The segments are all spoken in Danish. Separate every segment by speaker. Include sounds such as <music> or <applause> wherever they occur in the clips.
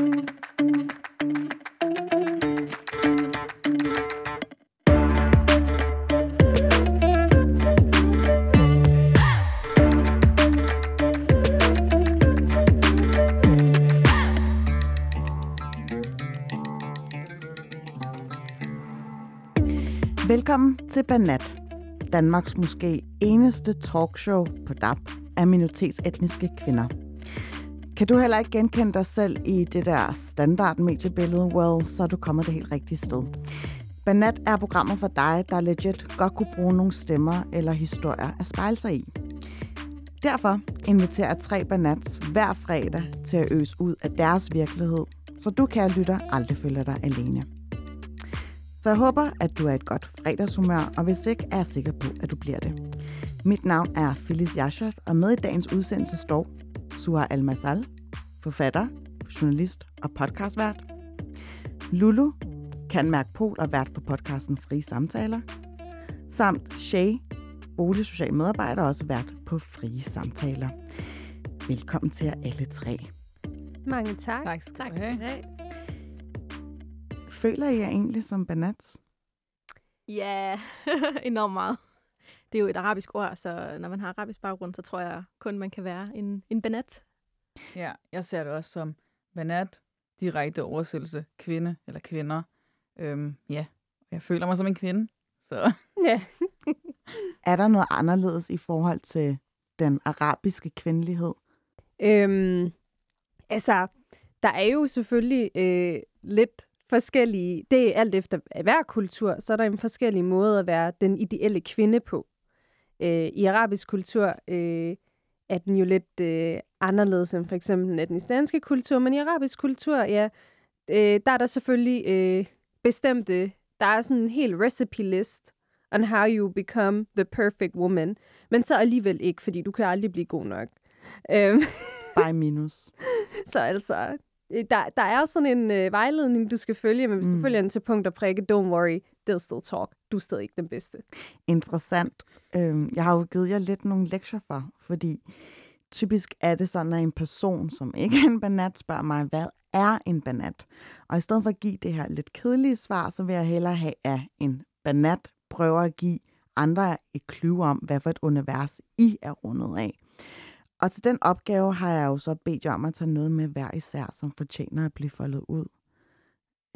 Speaker 1: Velkommen til Banat, Danmarks måske eneste talkshow på DAB af minoritetsetniske kvinder. Kan du heller ikke genkende dig selv i det der standard mediebillede? Well, så er du kommet det helt rigtige sted. Banat er programmet for dig, der legit godt kunne bruge nogle stemmer eller historier at spejle sig i. Derfor inviterer jeg tre Banats hver fredag til at øse ud af deres virkelighed, så du, kan lytter, aldrig føler dig alene. Så jeg håber, at du er et godt fredagshumør, og hvis ikke, er jeg sikker på, at du bliver det. Mit navn er Phyllis Jaschert, og med i dagens udsendelse står Suha Al-Masal, forfatter, journalist og podcastvært. Lulu, kan mærke pol og vært på podcasten Frie Samtaler. Samt Shay, boligsocial medarbejder og også vært på Frie Samtaler. Velkommen til jer alle tre.
Speaker 2: Mange tak.
Speaker 3: Tak skal
Speaker 2: tak
Speaker 3: have.
Speaker 1: Føler I jer egentlig som banats?
Speaker 2: Ja, <laughs> enormt meget. Det er jo et arabisk ord, så når man har arabisk baggrund, så tror jeg kun, man kan være en, en banat.
Speaker 3: Ja, jeg ser det også som banat, direkte oversættelse, kvinde eller kvinder. Øhm, ja, jeg føler mig som en kvinde. Så <laughs>
Speaker 2: Ja. <laughs>
Speaker 1: Er der noget anderledes i forhold til den arabiske kvindelighed?
Speaker 2: Øhm, altså, der er jo selvfølgelig øh, lidt forskellige, det er alt efter hver kultur, så er der en forskellig måde at være den ideelle kvinde på. Øh, I arabisk kultur øh, er den jo lidt øh, anderledes end for eksempel den danske kultur, men i arabisk kultur, ja, øh, der er der selvfølgelig øh, bestemte, der er sådan en hel recipe list on how you become the perfect woman, men så alligevel ikke, fordi du kan aldrig blive god nok. Øhm,
Speaker 1: Bare minus. <laughs>
Speaker 2: så altså, øh, der, der er sådan en øh, vejledning, du skal følge, men hvis. Mm. du følger den til punkt og prikke, don't worry, they'll still talk. Du er stadig ikke den bedste.
Speaker 1: Interessant. Øhm, jeg har jo givet jer lidt nogle lektier for, fordi typisk er det sådan, at en person, som ikke er en banat, spørger mig, hvad er en banat? Og i stedet for at give det her lidt kedelige svar, så vil jeg hellere have, at en banat prøver at give andre et clue om, hvad for et univers I er rundet af. Og til den opgave har jeg jo så bedt jer om at tage noget med hver især, som fortjener at blive foldet ud.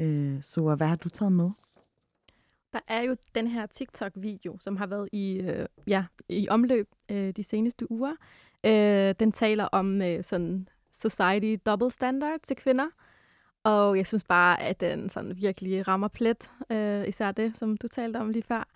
Speaker 1: Øh, så hvad har du taget med?
Speaker 2: Der er jo den her TikTok-video, som har været i, øh, ja, i omløb øh, de seneste uger. Øh, den taler om øh, sådan society double standard til kvinder. Og jeg synes bare, at den sådan virkelig rammer plet, øh, især det, som du talte om lige før.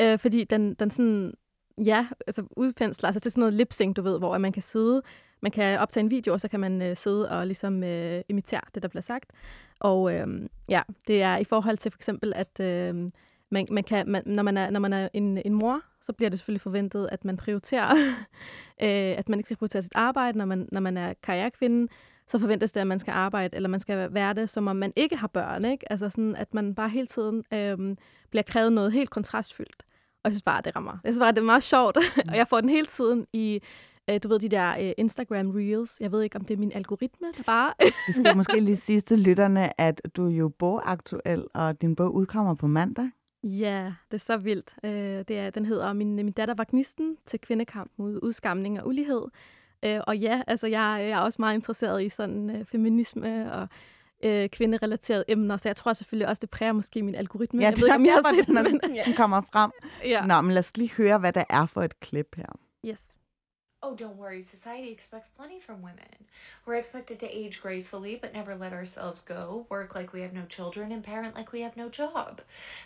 Speaker 2: Øh, fordi den, den sådan, ja, altså udpensler, altså det er sådan noget lip sync, du ved, hvor man kan sidde, man kan optage en video, og så kan man øh, sidde og ligesom øh, imitere det, der bliver sagt. Og øh, ja, det er i forhold til for eksempel, at øh, man, man kan, man, når man er, når man er en, en mor, så bliver det selvfølgelig forventet, at man prioriterer, <laughs> øh, at man ikke skal prioritere sit arbejde, når man, når man er karrierekvinde, så forventes det, at man skal arbejde, eller man skal være det, som om man ikke har børn, ikke? Altså sådan, at man bare hele tiden øh, bliver krævet noget helt kontrastfyldt. Og jeg synes bare, det rammer. Jeg synes bare, det er meget sjovt, mm. <laughs> og jeg får den hele tiden i, øh, du ved, de der øh, Instagram Reels. Jeg ved ikke, om det er min algoritme, der bare... <laughs>
Speaker 1: Det skal måske lige sige til lytterne, at du er jo bogaktuel, og din bog udkommer på mandag.
Speaker 2: Ja, det er så vildt. Øh, det er, den hedder min, min datter var gnisten til kvindekamp mod udskamning og ulighed. Øh, og ja, altså jeg, jeg er også meget interesseret i sådan øh, feminisme og øh, kvinderelaterede emner, så jeg tror selvfølgelig også, det præger måske min algoritme.
Speaker 1: Ja,
Speaker 2: jeg
Speaker 1: det
Speaker 2: ved ikke, om jeg har set
Speaker 1: den,
Speaker 2: men
Speaker 1: den kommer frem.
Speaker 2: ja.
Speaker 1: Nå, men lad os lige høre, hvad der er for et klip her.
Speaker 2: Yes.
Speaker 4: Oh, don't worry. Society expects plenty from women. We're expected to age gracefully, but never let ourselves go, work like we have no children, and parent like we have no job.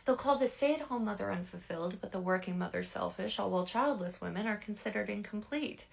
Speaker 4: They'll call the stay at home mother unfulfilled, but the working mother selfish, all while childless women are considered incomplete.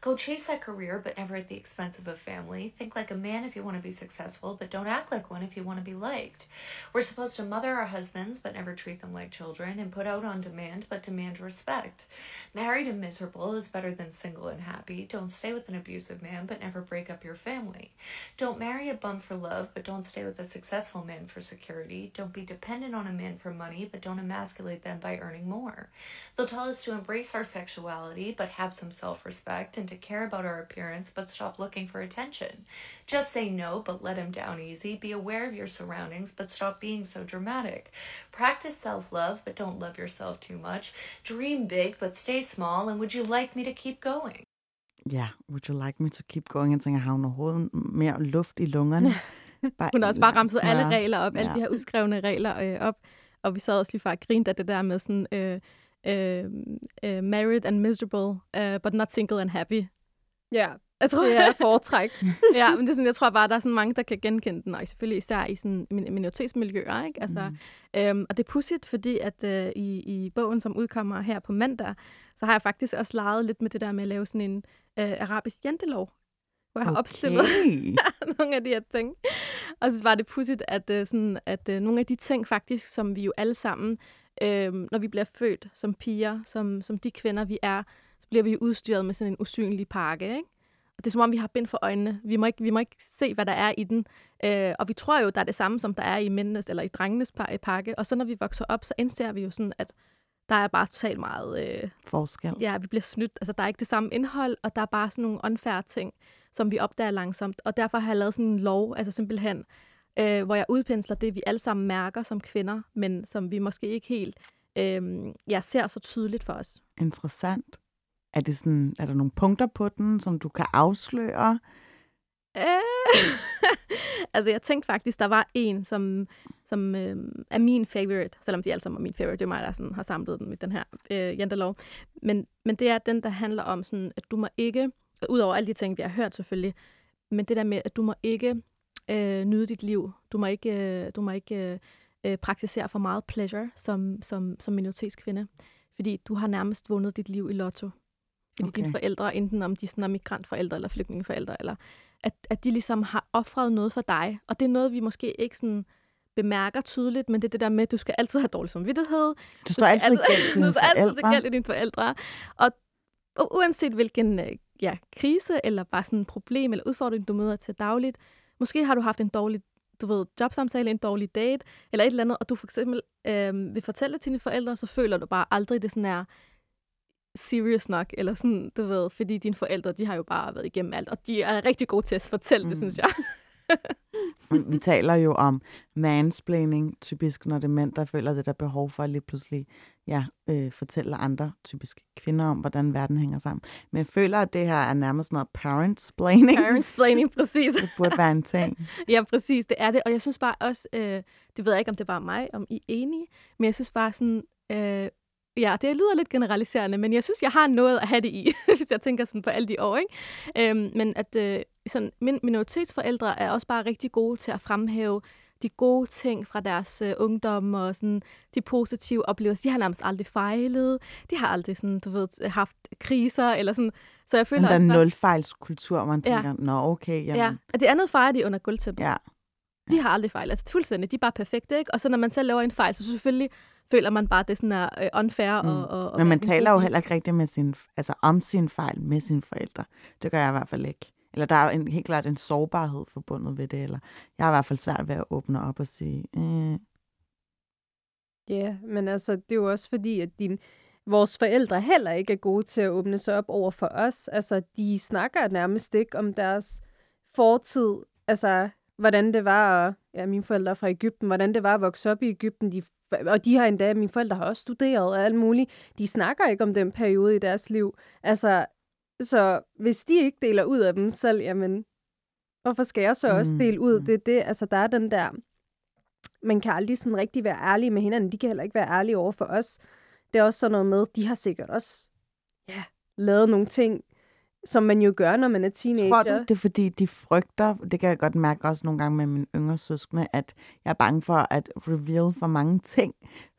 Speaker 4: Go chase that career, but never at the expense of a family. Think like a man if you want to be successful, but don't act like one if you want to be liked. We're supposed to mother our husbands, but never treat them like children, and put out on demand, but demand respect. Married and miserable is better than single and happy. Don't stay with an abusive man, but never break up your family. Don't marry a bum for love, but don't stay with a successful man for security. Don't be dependent on a man for money, but don't emasculate them by earning more. They'll tell us to embrace our sexuality, but have some self respect, and to care about our appearance, but stop looking for attention. Just say no, but let him down easy. Be aware of your surroundings, but stop being so dramatic. Practice self love, but don't love yourself too much. Dream big, but stay small. And would you like me to keep going?
Speaker 1: Ja, would you like me to keep going? Jeg tænker, har hun overhovedet mere luft i lungerne? <laughs>
Speaker 2: Bare Hun har også bare ramset alle regler op, ja. alle de her uskrevne regler øh, op. Og vi sad også lige før og grinte af det der med sådan, øh, øh, øh, married and miserable, uh, but not single and happy.
Speaker 5: Ja,
Speaker 2: Jeg tror,
Speaker 5: det er foretræk. <laughs>
Speaker 2: ja, men det er sådan, jeg tror bare, der er sådan mange, der kan genkende den, og selvfølgelig især i sådan min- minoritetsmiljøer, ikke? Altså,
Speaker 1: Mm.
Speaker 2: øhm, og det er pudsigt, fordi at øh, i, i bogen, som udkommer her på mandag, så har jeg faktisk også leget lidt med det der med at lave sådan en øh, arabisk jantelov, hvor jeg har opstillet
Speaker 1: Okay. <laughs>
Speaker 2: nogle af de her ting. Og så var det pudsigt, at, øh, sådan, at øh, nogle af de ting faktisk, som vi jo alle sammen, øh, når vi bliver født som piger, som, som de kvinder, vi er, så bliver vi jo udstyret med sådan en usynlig pakke, ikke? Og det er som om, vi har bind for øjnene. Vi må ikke, vi må ikke se, hvad der er i den. Øh, og vi tror jo, der er det samme, som der er i mændenes eller i drengenes pa- pakke. Og så når vi vokser op, så indser vi jo sådan, at der er bare totalt meget... Øh,
Speaker 1: Forskel.
Speaker 2: ja, vi bliver snydt. Altså, der er ikke det samme indhold, og der er bare sådan nogle unfair ting, som vi opdager langsomt. Og derfor har jeg lavet sådan en lov, altså simpelthen, øh, hvor jeg udpensler det, vi alle sammen mærker som kvinder, men som vi måske ikke helt øh, ja, ser så tydeligt for os.
Speaker 1: Interessant. Er, det sådan, er der nogle punkter på den, som du kan afsløre? <laughs>
Speaker 2: Altså, jeg tænkte faktisk, der var en, som, som øh, er min favorite, selvom de alle sammen er min favorite. Det er mig, der sådan, har samlet den med den her øh, jantelov. Men, men det er den, der handler om, sådan, at du må ikke, udover alle de ting, vi har hørt selvfølgelig, men det der med, at du må ikke øh, nyde dit liv. Du må ikke, øh, du må ikke øh, øh, praktisere for meget pleasure som, som, som minoritetskvinde. Fordi du har nærmest vundet dit liv i lotto. Fordi okay. dine forældre, enten om de sådan er migrantforældre eller flygtningeforældre, eller at, at de ligesom har offret noget for dig. Og det er noget, vi måske ikke sådan bemærker tydeligt, men det er det der med, at du skal altid have dårlig samvittighed.
Speaker 1: Du står altid i gæld til <laughs>
Speaker 2: du
Speaker 1: dine
Speaker 2: står altid til
Speaker 1: forældre.
Speaker 2: dine forældre. Og, og uanset hvilken øh, ja, krise, eller bare sådan problem eller udfordring, du møder til dagligt, måske har du haft en dårlig du ved, jobsamtale, en dårlig date, eller et eller andet, og du for eksempel øh, vil fortælle det til dine forældre, så føler du bare aldrig, det sådan er serious nok, eller sådan, du ved, fordi dine forældre, de har jo bare været igennem alt, og de er rigtig gode til at fortælle mm. det, synes jeg. <laughs>
Speaker 1: Vi taler jo om mansplaining, typisk når det er mænd, der føler det der behov for at lige pludselig ja, øh, fortælle andre, typisk kvinder, om, hvordan verden hænger sammen. Men jeg føler, at det her er nærmest noget parentsplaining.
Speaker 2: Parentsplaining, præcis. <laughs>
Speaker 1: Det burde være en ting. <laughs>
Speaker 2: Ja, præcis, det er det. Og jeg synes bare også, øh, det ved jeg ikke, om det er bare mig, om I er enige, men jeg synes bare sådan, øh, ja, det lyder lidt generaliserende, men jeg synes, jeg har noget at have det i, <laughs> hvis jeg tænker sådan på alle de år, ikke? Øhm, men at øh, sådan, min minoritetsforældre er også bare rigtig gode til at fremhæve de gode ting fra deres øh, ungdom og sådan de positive oplevelser. De har nærmest aldrig fejlet. De har aldrig sådan, du ved, haft kriser eller sådan. Så jeg føler
Speaker 1: Den der
Speaker 2: også bare,
Speaker 1: nulfejlskultur, man
Speaker 2: Ja.
Speaker 1: tænker, nå okay, jamen,
Speaker 2: ja, at det andet fejrer de under gulvtæppet.
Speaker 1: ja.
Speaker 2: De har aldrig fejl. Altså fuldstændig. De er bare perfekte, ikke? Og så når man selv laver en fejl, så selvfølgelig føler man bare, at det sådan er øh, unfair.
Speaker 1: Mm.
Speaker 2: Og, og, og
Speaker 1: Men man taler jo heller ikke rigtigt med sin, altså om sin fejl med sine forældre. Det gør jeg i hvert fald ikke. Eller der er jo en, helt klart en sårbarhed forbundet ved det. Eller jeg har i hvert fald svært ved at åbne op og sige, øh,
Speaker 5: Ja, men altså, det er jo også fordi, at din, vores forældre heller ikke er gode til at åbne sig op over for os. Altså, de snakker nærmest ikke om deres fortid. Altså, hvordan det var, at, ja, mine forældre er fra Ægypten, hvordan det var at vokse op i Ægypten. De, og de har endda, mine forældre har også studeret og alt muligt. De snakker ikke om den periode i deres liv. Altså, så hvis de ikke deler ud af dem selv, jamen, hvorfor skal jeg så også dele ud?
Speaker 1: mm.
Speaker 5: Det er det, altså, der er den der man kan aldrig sådan rigtig være ærlig med hinanden. De kan heller ikke være ærlige over for os. Det er også sådan noget med, de har sikkert også ja, lavet nogle ting, som man jo gør, når man er teenager.
Speaker 1: tror du, det er fordi, de frygter, det kan jeg godt mærke også nogle gange med mine yngre søskende, at jeg er bange for at reveal for mange ting.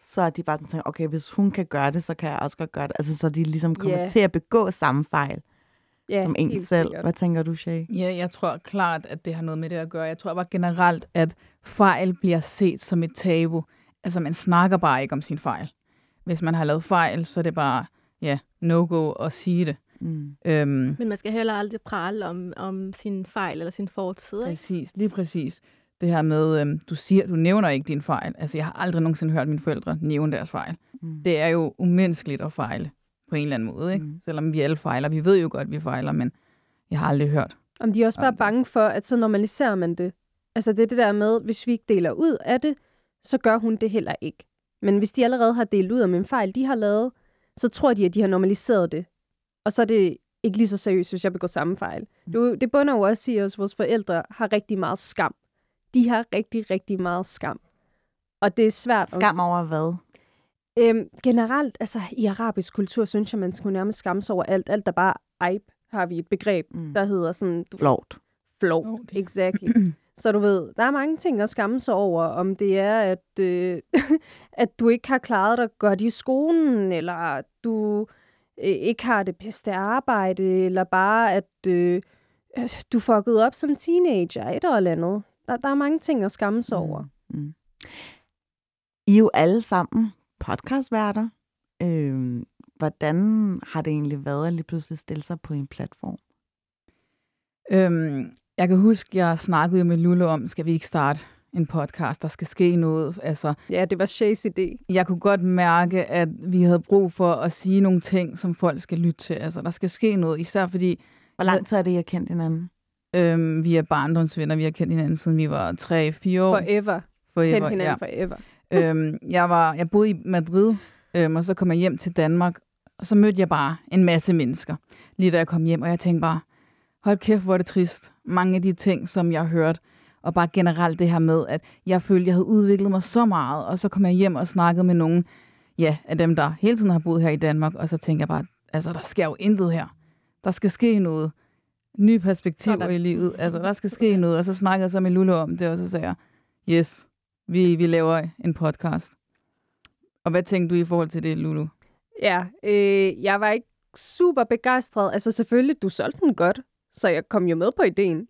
Speaker 1: Så er de bare sådan, tænker, okay, hvis hun kan gøre det, så kan jeg også godt gøre det. Altså, så de ligesom kommer
Speaker 5: Ja.
Speaker 1: til at begå samme fejl
Speaker 5: ja,
Speaker 1: som en selv.
Speaker 5: sikkert.
Speaker 1: Hvad tænker du, Shay?
Speaker 3: Ja, jeg tror klart, at det har noget med det at gøre. Jeg tror bare generelt, at fejl bliver set som et tabu. Altså, man snakker bare ikke om sin fejl. Hvis man har lavet fejl, så er det bare, ja, no-go at sige det.
Speaker 1: Mm.
Speaker 3: Øhm,
Speaker 2: Men man skal heller aldrig prale om, om sin fejl eller sin fortid, ikke?
Speaker 3: præcis, lige præcis. Det her med, øhm, du siger, du nævner ikke din fejl. Altså, jeg har aldrig nogensinde hørt mine forældre nævne deres fejl.
Speaker 1: Mm.
Speaker 3: Det er jo umenneskeligt at fejle på en eller anden måde, ikke?
Speaker 1: Mm.
Speaker 3: Selvom vi alle fejler. Vi ved jo godt, at vi fejler, men jeg har aldrig hørt.
Speaker 5: Om de er også bare bange for, at så normaliserer man det. Altså det er det der med, hvis vi ikke deler ud af det, så gør hun det heller ikke. Men hvis de allerede har delt ud om en fejl, de har lavet, så tror de, at de har normaliseret det. Og så er det ikke lige så seriøst, hvis jeg begår samme fejl. Du, det bunder jo også i, at vores forældre har rigtig meget skam. De har rigtig, rigtig meget skam. Og det er svært
Speaker 1: Skam over hvad?
Speaker 5: Øhm, generelt, altså i arabisk kultur, synes jeg, man skulle nærmest skamme sig over alt. Alt der bare aib, har vi et begreb,
Speaker 1: Mm.
Speaker 5: der hedder sådan... Du,
Speaker 1: Flovt.
Speaker 5: Flow,
Speaker 3: Flovt.
Speaker 5: exactly. <clears throat> Så du ved, der er mange ting at skamme sig over, om det er, at, øh, <laughs> at du ikke har klaret dig godt i skolen, eller du øh, ikke har det bedste arbejde, eller bare, at øh, øh, du fuckede op som teenager, et eller andet. Der, der er mange ting at skamme sig over.
Speaker 1: Mm. Mm. I er jo alle sammen podcastværter. Øh, hvordan har det egentlig været at lige pludselig stille sig på en platform?
Speaker 3: Øhm, jeg kan huske, jeg snakkede jo med Lulle om, skal vi ikke starte en podcast, der skal ske noget. Altså,
Speaker 5: Ja, det var Shays idé.
Speaker 3: jeg kunne godt mærke, at vi havde brug for at sige nogle ting, som folk skal lytte til. Altså, der skal ske noget, især fordi
Speaker 1: Hvor lang tid er det, I har kendt hinanden?
Speaker 3: øhm, vi er barndomsvenner. Vi har kendt hinanden, siden vi var 3-4 år.
Speaker 5: Forever.
Speaker 3: Forever,
Speaker 5: Kendt hinanden
Speaker 3: ja.
Speaker 5: forever.
Speaker 3: øhm, jeg, var, jeg boede i Madrid, øhm, og så kom jeg hjem til Danmark, og så mødte jeg bare en masse mennesker, lige da jeg kom hjem, og jeg tænkte bare, hold kæft, hvor er det trist. Mange af de ting, som jeg har hørt, og bare generelt det her med, at jeg følte, jeg havde udviklet mig så meget, og så kom jeg hjem og snakkede med nogen, ja, af dem, der hele tiden har boet her i Danmark, og så tænkte jeg bare, altså, der sker jo intet her. Der skal ske noget. Nye perspektiver
Speaker 2: Sådan.
Speaker 3: i livet. Altså, der skal ske noget. Og så snakkede jeg så med Lulu om det, og så sagde jeg, yes, vi, vi laver en podcast. Og hvad tænkte du i forhold til det, Lulu?
Speaker 5: Ja, øh, jeg var ikke super begejstret. Altså selvfølgelig, du solgte den godt, så jeg kom jo med på ideen.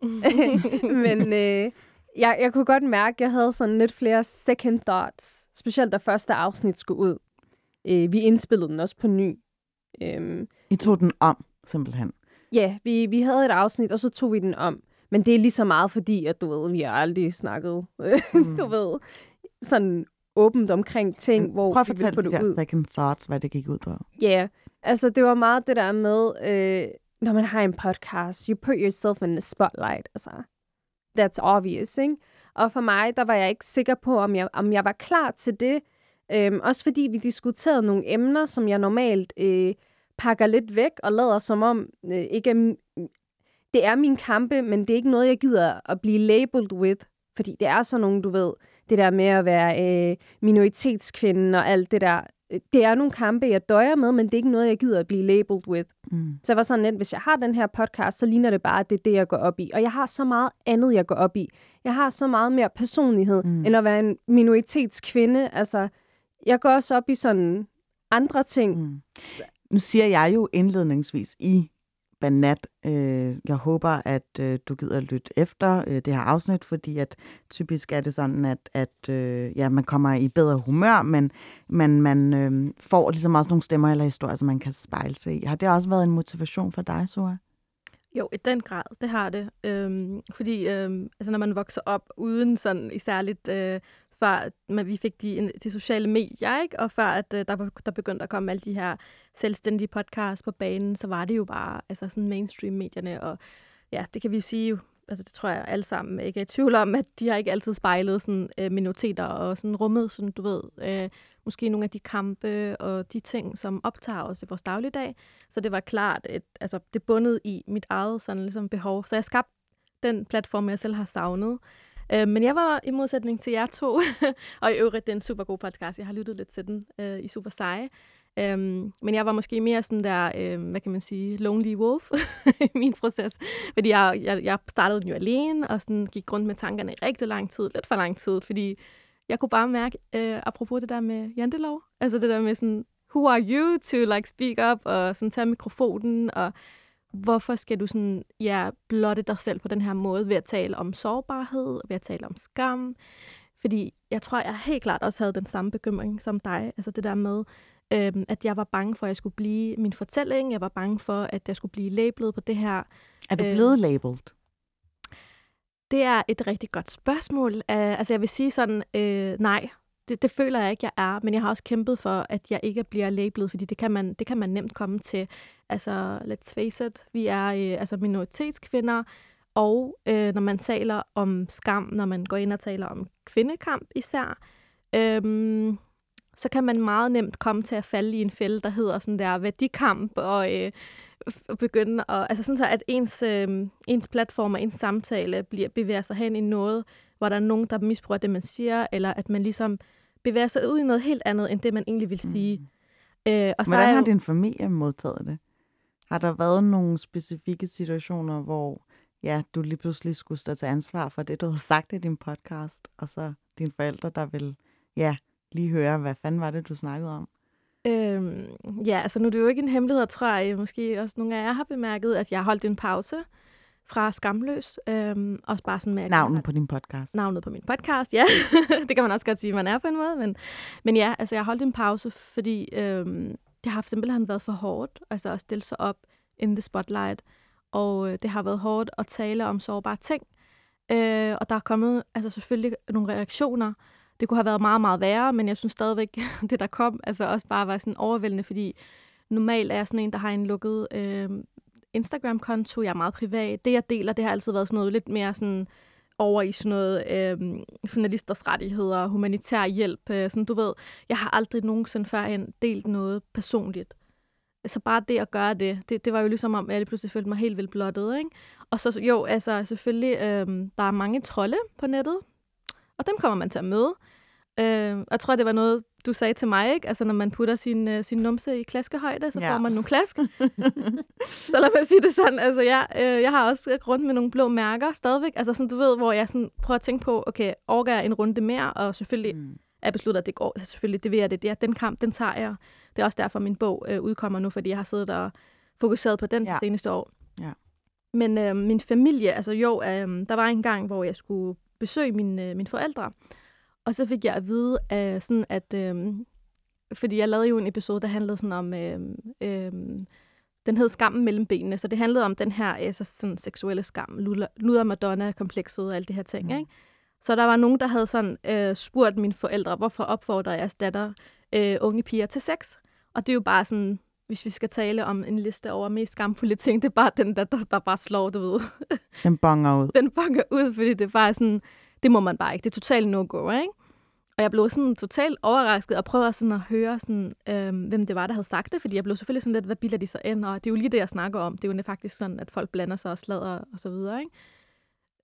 Speaker 5: <laughs> Men øh, jeg, jeg kunne godt mærke, at jeg havde sådan lidt flere second thoughts. Specielt da første afsnit skulle ud. Øh, vi indspillede den også på ny. Øhm,
Speaker 1: I tog den om, simpelthen.
Speaker 5: ja, vi, vi havde et afsnit, og så tog vi den om. Men det er lige så meget fordi, at du ved, vi har aldrig snakket, <laughs>
Speaker 1: Mm.
Speaker 5: du ved, sådan åbent omkring ting, hvor
Speaker 1: Prøv at
Speaker 5: vi vil
Speaker 1: fortælle
Speaker 5: få
Speaker 1: de
Speaker 5: det
Speaker 1: der
Speaker 5: ud.
Speaker 1: second thoughts, hvad det gik ud på.
Speaker 5: Ja, yeah. altså det var meget det der med, øh, når man har en podcast, you put yourself in the spotlight. Altså, that's obvious, ikke? Og for mig, der var jeg ikke sikker på, om jeg, om jeg var klar til det. Øhm, også fordi vi diskuterede nogle emner, som jeg normalt øh, pakker lidt væk og lader som om, øh, ikke er, det er min kampe, men det er ikke noget, jeg gider at blive labeled with. Fordi det er sådan nogle, du ved, det der med at være øh, minoritetskvinde og alt det der. Øh, Det er nogle kampe, jeg døjer med, men det er ikke noget, jeg gider at blive labeled with.
Speaker 1: Mm.
Speaker 5: Så jeg var sådan lidt, hvis jeg har den her podcast, så ligner det bare, at det er det, jeg går op i. Og jeg har så meget andet, jeg går op i. Jeg har så meget mere personlighed,
Speaker 1: Mm.
Speaker 5: mm. end at være en minoritetskvinde. Altså, jeg går også op i sådan andre ting.
Speaker 1: Mm. Nu siger jeg jo indledningsvis i Banat, øh, jeg håber, at øh, du gider lytte efter øh, det her afsnit, fordi at typisk er det sådan, at, at øh, ja, man kommer i bedre humør, men man, man øh, får ligesom også nogle stemmer eller historier, som man kan spejle sig i. Har det også været en motivation for dig, Sora?
Speaker 2: Jo, i den grad, det har det. Øhm, fordi øhm, altså, når man vokser op uden sådan i særligt, øh, før man, vi fik de, de sociale medier, ikke? og før at øh, der, var- der begyndte at komme alle de her selvstændige podcasts på banen, så var det jo bare altså sådan mainstream-medierne, og ja, det kan vi jo sige jo, altså det tror jeg alle sammen ikke er i tvivl om, at de har ikke altid spejlet sådan, øh, minoriteter og sådan rummet, sådan du ved, øh, måske nogle af de kampe og de ting, som optager os i vores dagligdag. Så det var klart, at altså, det bundet i mit eget sådan, ligesom, behov. Så jeg skabte den platform, jeg selv har savnet. Øh, men jeg var i modsætning til jer to, <laughs> og i øvrigt, det er en super god podcast. Jeg har lyttet lidt til den øh, i Super Seje. Øhm, men jeg var måske mere sådan der, øhm, hvad kan man sige, lonely wolf <laughs> i min proces. Fordi jeg, jeg, jeg startede den jo alene, og sådan gik rundt med tankerne i rigtig lang tid, lidt for lang tid, fordi jeg kunne bare mærke, øh, apropos det der med jantelov, altså det der med sådan, who are you to like speak up, og sådan tage mikrofonen, og hvorfor skal du sådan, ja, blotte dig selv på den her måde, ved at tale om sårbarhed, ved at tale om skam, fordi jeg tror, jeg helt klart også havde den samme bekymring som dig, altså det der med, Øhm, at jeg var bange for, at jeg skulle blive min fortælling. Jeg var bange for, at jeg skulle blive labelet på det her.
Speaker 1: Er du
Speaker 2: Øh,
Speaker 1: blevet labeled?
Speaker 2: Det er et rigtig godt spørgsmål. Uh, altså jeg vil sige sådan, uh, nej, det, det føler jeg ikke, jeg er. Men jeg har også kæmpet for, at jeg ikke bliver labelet, fordi det kan man, det kan man nemt komme til. Altså, let's face it, vi er øh, altså minoritetskvinder, og øh, når man taler om skam, når man går ind og taler om kvindekamp især, øhm, så kan man meget nemt komme til at falde i en fælde, der hedder sådan der værdikamp, og øh, begynde at, altså sådan så, at ens, øh, ens platform og ens samtale bliver, bevæger sig hen i noget, hvor der er nogen, der misbruger det, man siger, eller at man ligesom bevæger sig ud i noget helt andet, end det, man egentlig vil sige. Mm. Øh, og så
Speaker 1: Hvordan har
Speaker 2: jo,
Speaker 1: din familie modtaget det? Har der været nogle specifikke situationer, hvor ja, du lige pludselig skulle stå til ansvar for det, du havde sagt i din podcast, og så dine forældre, der vil ja, lige høre, hvad fanden var det, du snakkede om?
Speaker 2: Øhm, ja, altså nu er det jo ikke en hemmelighed, tror jeg. Måske også nogle af jer har bemærket, at jeg har holdt en pause fra Skamløs. Øhm, også bare sådan med... at
Speaker 1: Navnet på din podcast.
Speaker 2: navnet på min podcast, ja. <laughs> det kan man også godt sige, man er på en måde. Men, men ja, altså jeg holdt en pause, fordi øhm, det har simpelthen været for hårdt altså at stille sig op in the spotlight. Og øh, det har været hårdt at tale om sårbare ting. Øh, og der er kommet altså selvfølgelig nogle reaktioner. Det kunne have været meget, meget værre, men jeg synes stadigvæk, <laughs> det der kom, altså også bare var sådan overvældende, fordi normalt er jeg sådan en, der har en lukket øh, Instagram-konto. Jeg er meget privat. Det, jeg deler, det har altid været sådan noget lidt mere sådan over i sådan noget øh, journalisters rettigheder, humanitær hjælp. Øh, sådan, du ved, jeg har aldrig nogensinde førhen delt noget personligt. Så bare det at gøre det, det, det var jo ligesom om, at jeg pludselig følte mig helt vildt blottet, ikke? Og så jo, altså selvfølgelig, øh, der er mange trolde på nettet, og dem kommer man til at møde. Øh, jeg tror, det var noget, du sagde til mig, ikke? Altså, når man putter sin, øh, sin numse i klaskehøjde, så
Speaker 1: Ja.
Speaker 2: ja. får man nogle klask. <laughs> så lad mig sige det sådan. Altså, jeg, øh, jeg har også rundt med nogle blå mærker stadigvæk. Altså, sådan, du ved, hvor jeg sådan prøver at tænke på, okay, overgår jeg en runde mere, og selvfølgelig
Speaker 1: Mm.
Speaker 2: er besluttet, at det går. Altså, selvfølgelig, det vil jeg det. det er, den kamp, den tager jeg. Det er også derfor, min bog øh, udkommer nu, fordi jeg har siddet og fokuseret på den
Speaker 1: Ja.
Speaker 2: de seneste år.
Speaker 1: Ja.
Speaker 2: Men øh, min familie, altså jo, øh, der var en gang, hvor jeg skulle besøge mine, øh, mine forældre, og så fik jeg at vide, øh, sådan at, øh, fordi jeg lavede jo en episode, der handlede sådan om, øh, øh, den hed Skammen mellem benene, så det handlede om den her altså sådan seksuelle skam, luder, Madonna-komplekset og alle de her ting,
Speaker 1: Mm.
Speaker 2: ikke? Så der var nogen, der havde sådan øh, spurgt mine forældre, hvorfor opfordrer jeres datter øh, unge piger til sex? Og det er jo bare sådan, hvis vi skal tale om en liste over mest skamfulde ting, det er bare den, der, der, der bare slår, du ved.
Speaker 1: Den bonger ud. <laughs>
Speaker 2: den banger ud, fordi det er bare sådan, det må man bare ikke. Det er totalt no-go, ikke? Og jeg blev sådan totalt overrasket og prøvede sådan at høre, sådan, øhm, hvem det var, der havde sagt det, fordi jeg blev selvfølgelig sådan lidt, hvad bilder de sig ind? Og det er jo lige det, jeg snakker om. Det er jo faktisk sådan, at folk blander sig og slader og så videre, ikke?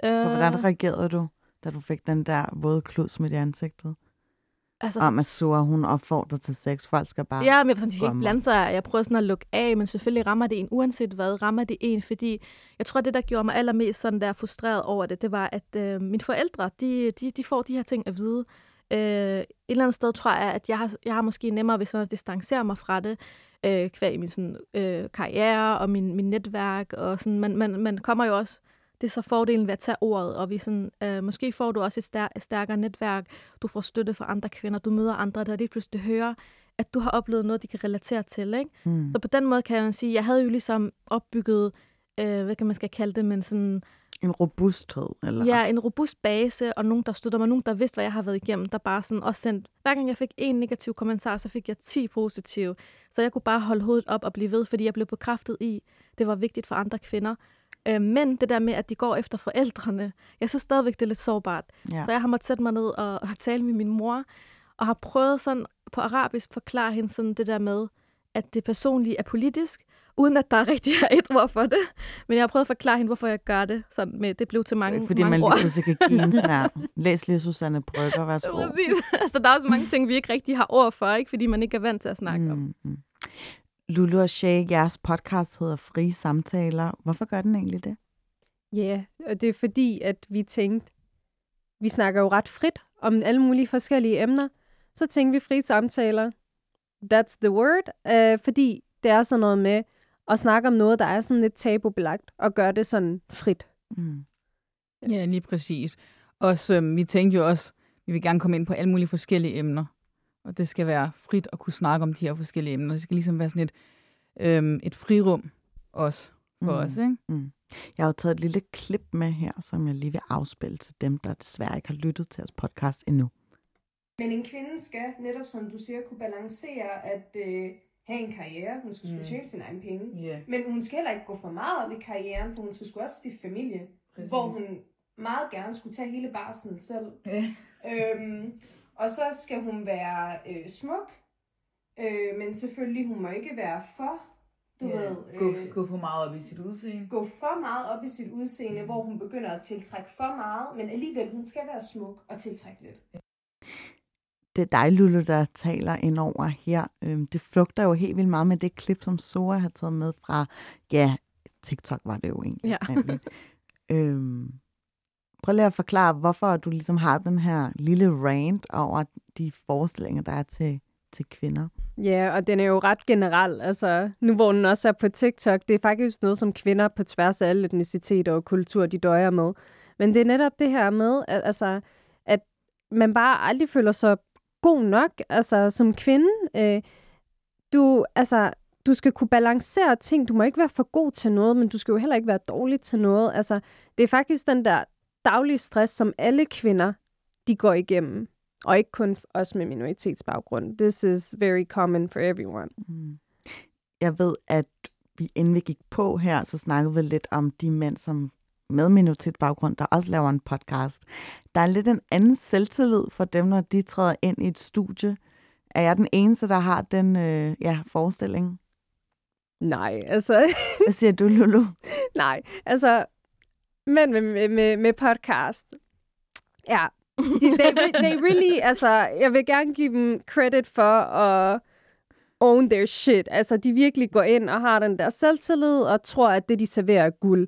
Speaker 1: Så hvordan
Speaker 2: Øh,
Speaker 1: reagerede du, da du fik den der våde klud smidt i ansigtet?
Speaker 2: Altså,
Speaker 1: Om at Sura, hun opfordrer til sex. Folk skal bare...
Speaker 2: Ja, men jeg, sådan, de skal ikke blande sig. Jeg prøver sådan at lukke af, men selvfølgelig rammer det en, uanset hvad, rammer det en, fordi jeg tror, det, der gjorde mig allermest sådan der frustreret over det, det var, at øh, mine forældre, de, de, de får de her ting at vide. Øh, et eller andet sted tror jeg, at jeg har, jeg har måske nemmere ved sådan at distancere mig fra det, øh, kvæg min sådan, øh, karriere og min, min netværk, og sådan, man, man, man kommer jo også, det er så fordelen ved at tage ordet, og vi sådan, øh, måske får du også et, stær, et stærkere netværk, du får støtte fra andre kvinder, du møder andre, der lige pludselig hører, at du har oplevet noget, de kan relatere til. Ikke?
Speaker 1: Mm.
Speaker 2: Så på den måde kan man sige, jeg havde jo ligesom opbygget, øh, hvad kan man skal kalde det, men sådan,
Speaker 1: En robusthed, eller?
Speaker 2: ja, en robust base, og nogen, der støtter mig, nogen, der vidste, hvad jeg har været igennem, der bare sådan også sendt, hver gang jeg fik en negativ kommentar, så fik jeg 10 positive. Så jeg kunne bare holde hovedet op og blive ved, fordi jeg blev bekræftet i, det var vigtigt for andre kvinder. Øh, men det der med, at de går efter forældrene, jeg synes stadigvæk, det er lidt sårbart.
Speaker 1: ja.
Speaker 2: Så jeg har måttet sætte mig ned og, og tale med min mor, og har prøvet sådan på arabisk forklare hende sådan det der med, at det personlige er politisk, uden at der rigtig er <laughs> et ord for det. Men jeg har prøvet at forklare hende, hvorfor jeg gør det. Sådan med, det blev til mange,
Speaker 1: Fordi
Speaker 2: mange
Speaker 1: man lige pludselig kan give en <laughs> sådan her. Læs lige Susanne Brygger, værsgo.
Speaker 2: Præcis. altså, der er også mange ting, vi ikke rigtig har ord for, ikke? fordi man ikke er vant til at snakke mm. om.
Speaker 1: Lulu og Shay, jeres podcast hedder Frie Samtaler. Hvorfor gør den egentlig det?
Speaker 5: Ja, og det er fordi, at vi tænkte, vi snakker jo ret frit om alle mulige forskellige emner. Så tænkte vi frie samtaler. That's the word. Øh, fordi det er sådan noget med at snakke om noget, der er sådan lidt tabubelagt, og gøre det sådan frit.
Speaker 1: Mm.
Speaker 3: Ja, lige præcis. Også, øhm, vi tænkte jo også, vi vil gerne komme ind på alle mulige forskellige emner. Og det skal være frit at kunne snakke om de her forskellige emner. Det skal ligesom være sådan et, øhm, et frirum også for mm. os. Ikke?
Speaker 1: Mm. Jeg har jo taget et lille klip med her, som jeg lige vil afspille til dem, der desværre ikke har lyttet til vores podcast endnu.
Speaker 6: Men en kvinde skal, netop som du siger, kunne balancere at øh, have en karriere. Hun skal mm. tjene sine egne penge.
Speaker 3: Yeah.
Speaker 6: Men hun skal heller ikke gå for meget op i karrieren, for hun skal sgu også stifte familie. Præcis. Hvor hun meget gerne skulle tage hele barslen selv.
Speaker 3: Yeah.
Speaker 6: Øhm, og så skal hun være øh, smuk, øh, men selvfølgelig hun må ikke være for, du
Speaker 3: yeah.
Speaker 6: ved,
Speaker 3: gå,
Speaker 6: øh,
Speaker 3: gå for meget op i sit udseende.
Speaker 6: gå for meget op i sit udseende, mm. hvor hun begynder at tiltrække for meget, men alligevel hun skal være smuk og tiltrække lidt.
Speaker 1: Det er dig, Lulu, der taler ind over her. Øhm, det flugter jo helt vildt meget med det klip, som Sora har taget med fra, ja, TikTok var det jo egentlig.
Speaker 2: Ja. <laughs>
Speaker 1: øhm, prøv lige at forklare, hvorfor du ligesom har den her lille rant over de forestillinger, der er til, til kvinder.
Speaker 5: Ja, og den er jo ret generel. Altså, nu hvor den også er på TikTok, det er faktisk noget, som kvinder på tværs af alle etniciteter og kultur, de døjer med. Men det er netop det her med, at, altså, at man bare aldrig føler sig god nok altså, som kvinde. Øh, du, altså, du skal kunne balancere ting. Du må ikke være for god til noget, men du skal jo heller ikke være dårlig til noget. Altså, det er faktisk den der daglige stress, som alle kvinder, de går igennem. Og ikke kun os med minoritetsbaggrund. This is very common for everyone.
Speaker 1: Mm. Jeg ved, at vi inden vi gik på her, så snakkede vi lidt om de mænd, som med minoritetsbaggrund, der også laver en podcast. Der er lidt en anden selvtillid for dem, når de træder ind i et studie. Er jeg den eneste, der har den øh, ja, forestilling?
Speaker 5: Nej, altså...
Speaker 1: Hvad siger du, Lulu? <laughs>
Speaker 5: Nej, altså... Men med, med, med, med podcast... Ja, they, they really... <laughs> Altså, jeg vil gerne give dem credit for at own their shit. Altså, de virkelig går ind og har den der selvtillid og tror, at det, de serverer, er guld.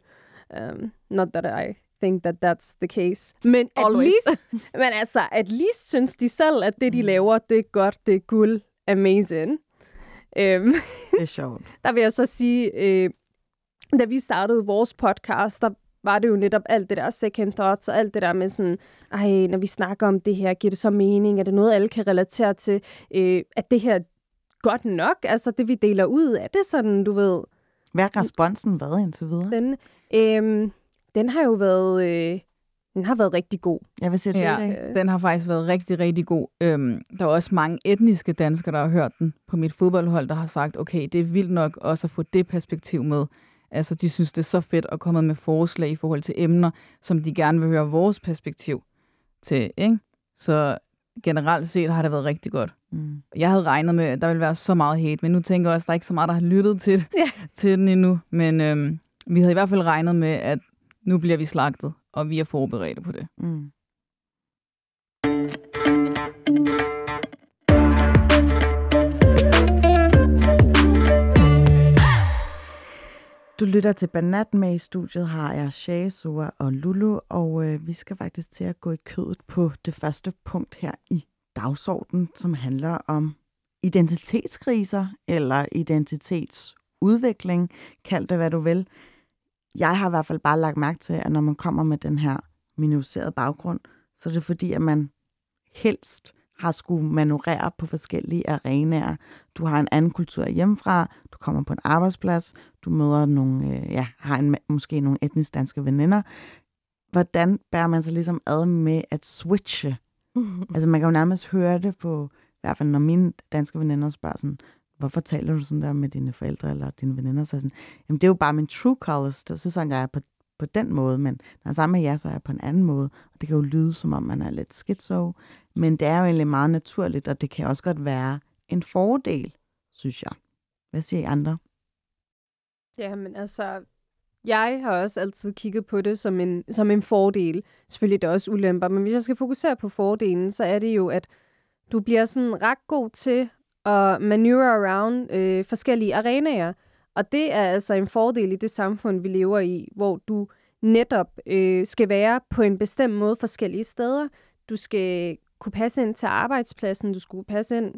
Speaker 5: Um, not that I think that that's the case. Men at
Speaker 2: Always.
Speaker 5: least, <laughs> men altså, at least synes de selv, at det, de laver, det er godt, det er guld, amazing. Um,
Speaker 1: Det er sjovt. <laughs>
Speaker 5: der vil jeg så sige, øh, da vi startede vores podcast, der var det jo netop alt det der second thoughts, og alt det der med sådan, ej, når vi snakker om det her, giver det så mening? Er det noget, alle kan relatere til? Øh, at det her godt nok? Altså, det vi deler ud, er det sådan, du ved,
Speaker 1: Hvad har responsen været indtil videre?
Speaker 5: spændende? Øhm, den har jo været, øh, den har været rigtig god.
Speaker 1: Jeg vil sige,
Speaker 3: Ja,
Speaker 1: ja.
Speaker 5: Øh,
Speaker 3: den har faktisk været rigtig, rigtig god. Øhm, der er også mange etniske danskere, der har hørt den på mit fodboldhold, der har sagt, okay, det er vildt nok også at få det perspektiv med. Altså, de synes, det er så fedt at komme med forslag i forhold til emner, som de gerne vil høre vores perspektiv til, ikke? Så generelt set har det været rigtig godt.
Speaker 1: Mm.
Speaker 3: Jeg havde regnet med, at der ville være så meget hate, men nu tænker jeg også, at der er ikke så meget, der har lyttet til, <laughs>
Speaker 5: Ja.
Speaker 3: til den endnu. Men øhm, vi havde i hvert fald regnet med, at nu bliver vi slagtet, og vi er forberedte på det.
Speaker 1: Mm. Du lytter til Banat med i studiet har jeg Shay, Sua og Lulu, og øh, vi skal faktisk til at gå i kødet på det første punkt her i dagsordenen, som handler om identitetskriser eller identitetsudvikling, kald det hvad du vil. Jeg har i hvert fald bare lagt mærke til, at når man kommer med den her minoriserede baggrund, så er det fordi, at man helst har skulle manøvrere på forskellige arenaer. Du har en anden kultur hjemmefra, du kommer på en arbejdsplads, du møder nogle, øh, ja, har en, måske nogle etnisk danske veninder. Hvordan bærer man sig ligesom ad med at switche? <laughs> Altså man kan jo nærmest høre det på, i hvert fald når mine danske veninder spørger sådan, hvorfor taler du sådan der med dine forældre eller dine veninder? Så er sådan, jamen det er jo bare min true colors, så så sådan jeg er på, på den måde, men når jeg er sammen med jer, så er jeg på en anden måde. Og det kan jo lyde, som om man er lidt schizo, men det er jo egentlig meget naturligt, og det kan også godt være en fordel, synes jeg. Hvad siger I andre?
Speaker 5: Jamen altså, jeg har også altid kigget på det som en, som en fordel. Selvfølgelig er der også ulemper, men hvis jeg skal fokusere på fordelen, så er det jo, at du bliver sådan ret god til at manøvrere around øh, forskellige arenaer. Og det er altså en fordel i det samfund, vi lever i, hvor du netop øh, skal være på en bestemt måde forskellige steder. Du skal kunne passe ind til arbejdspladsen, du skulle passe ind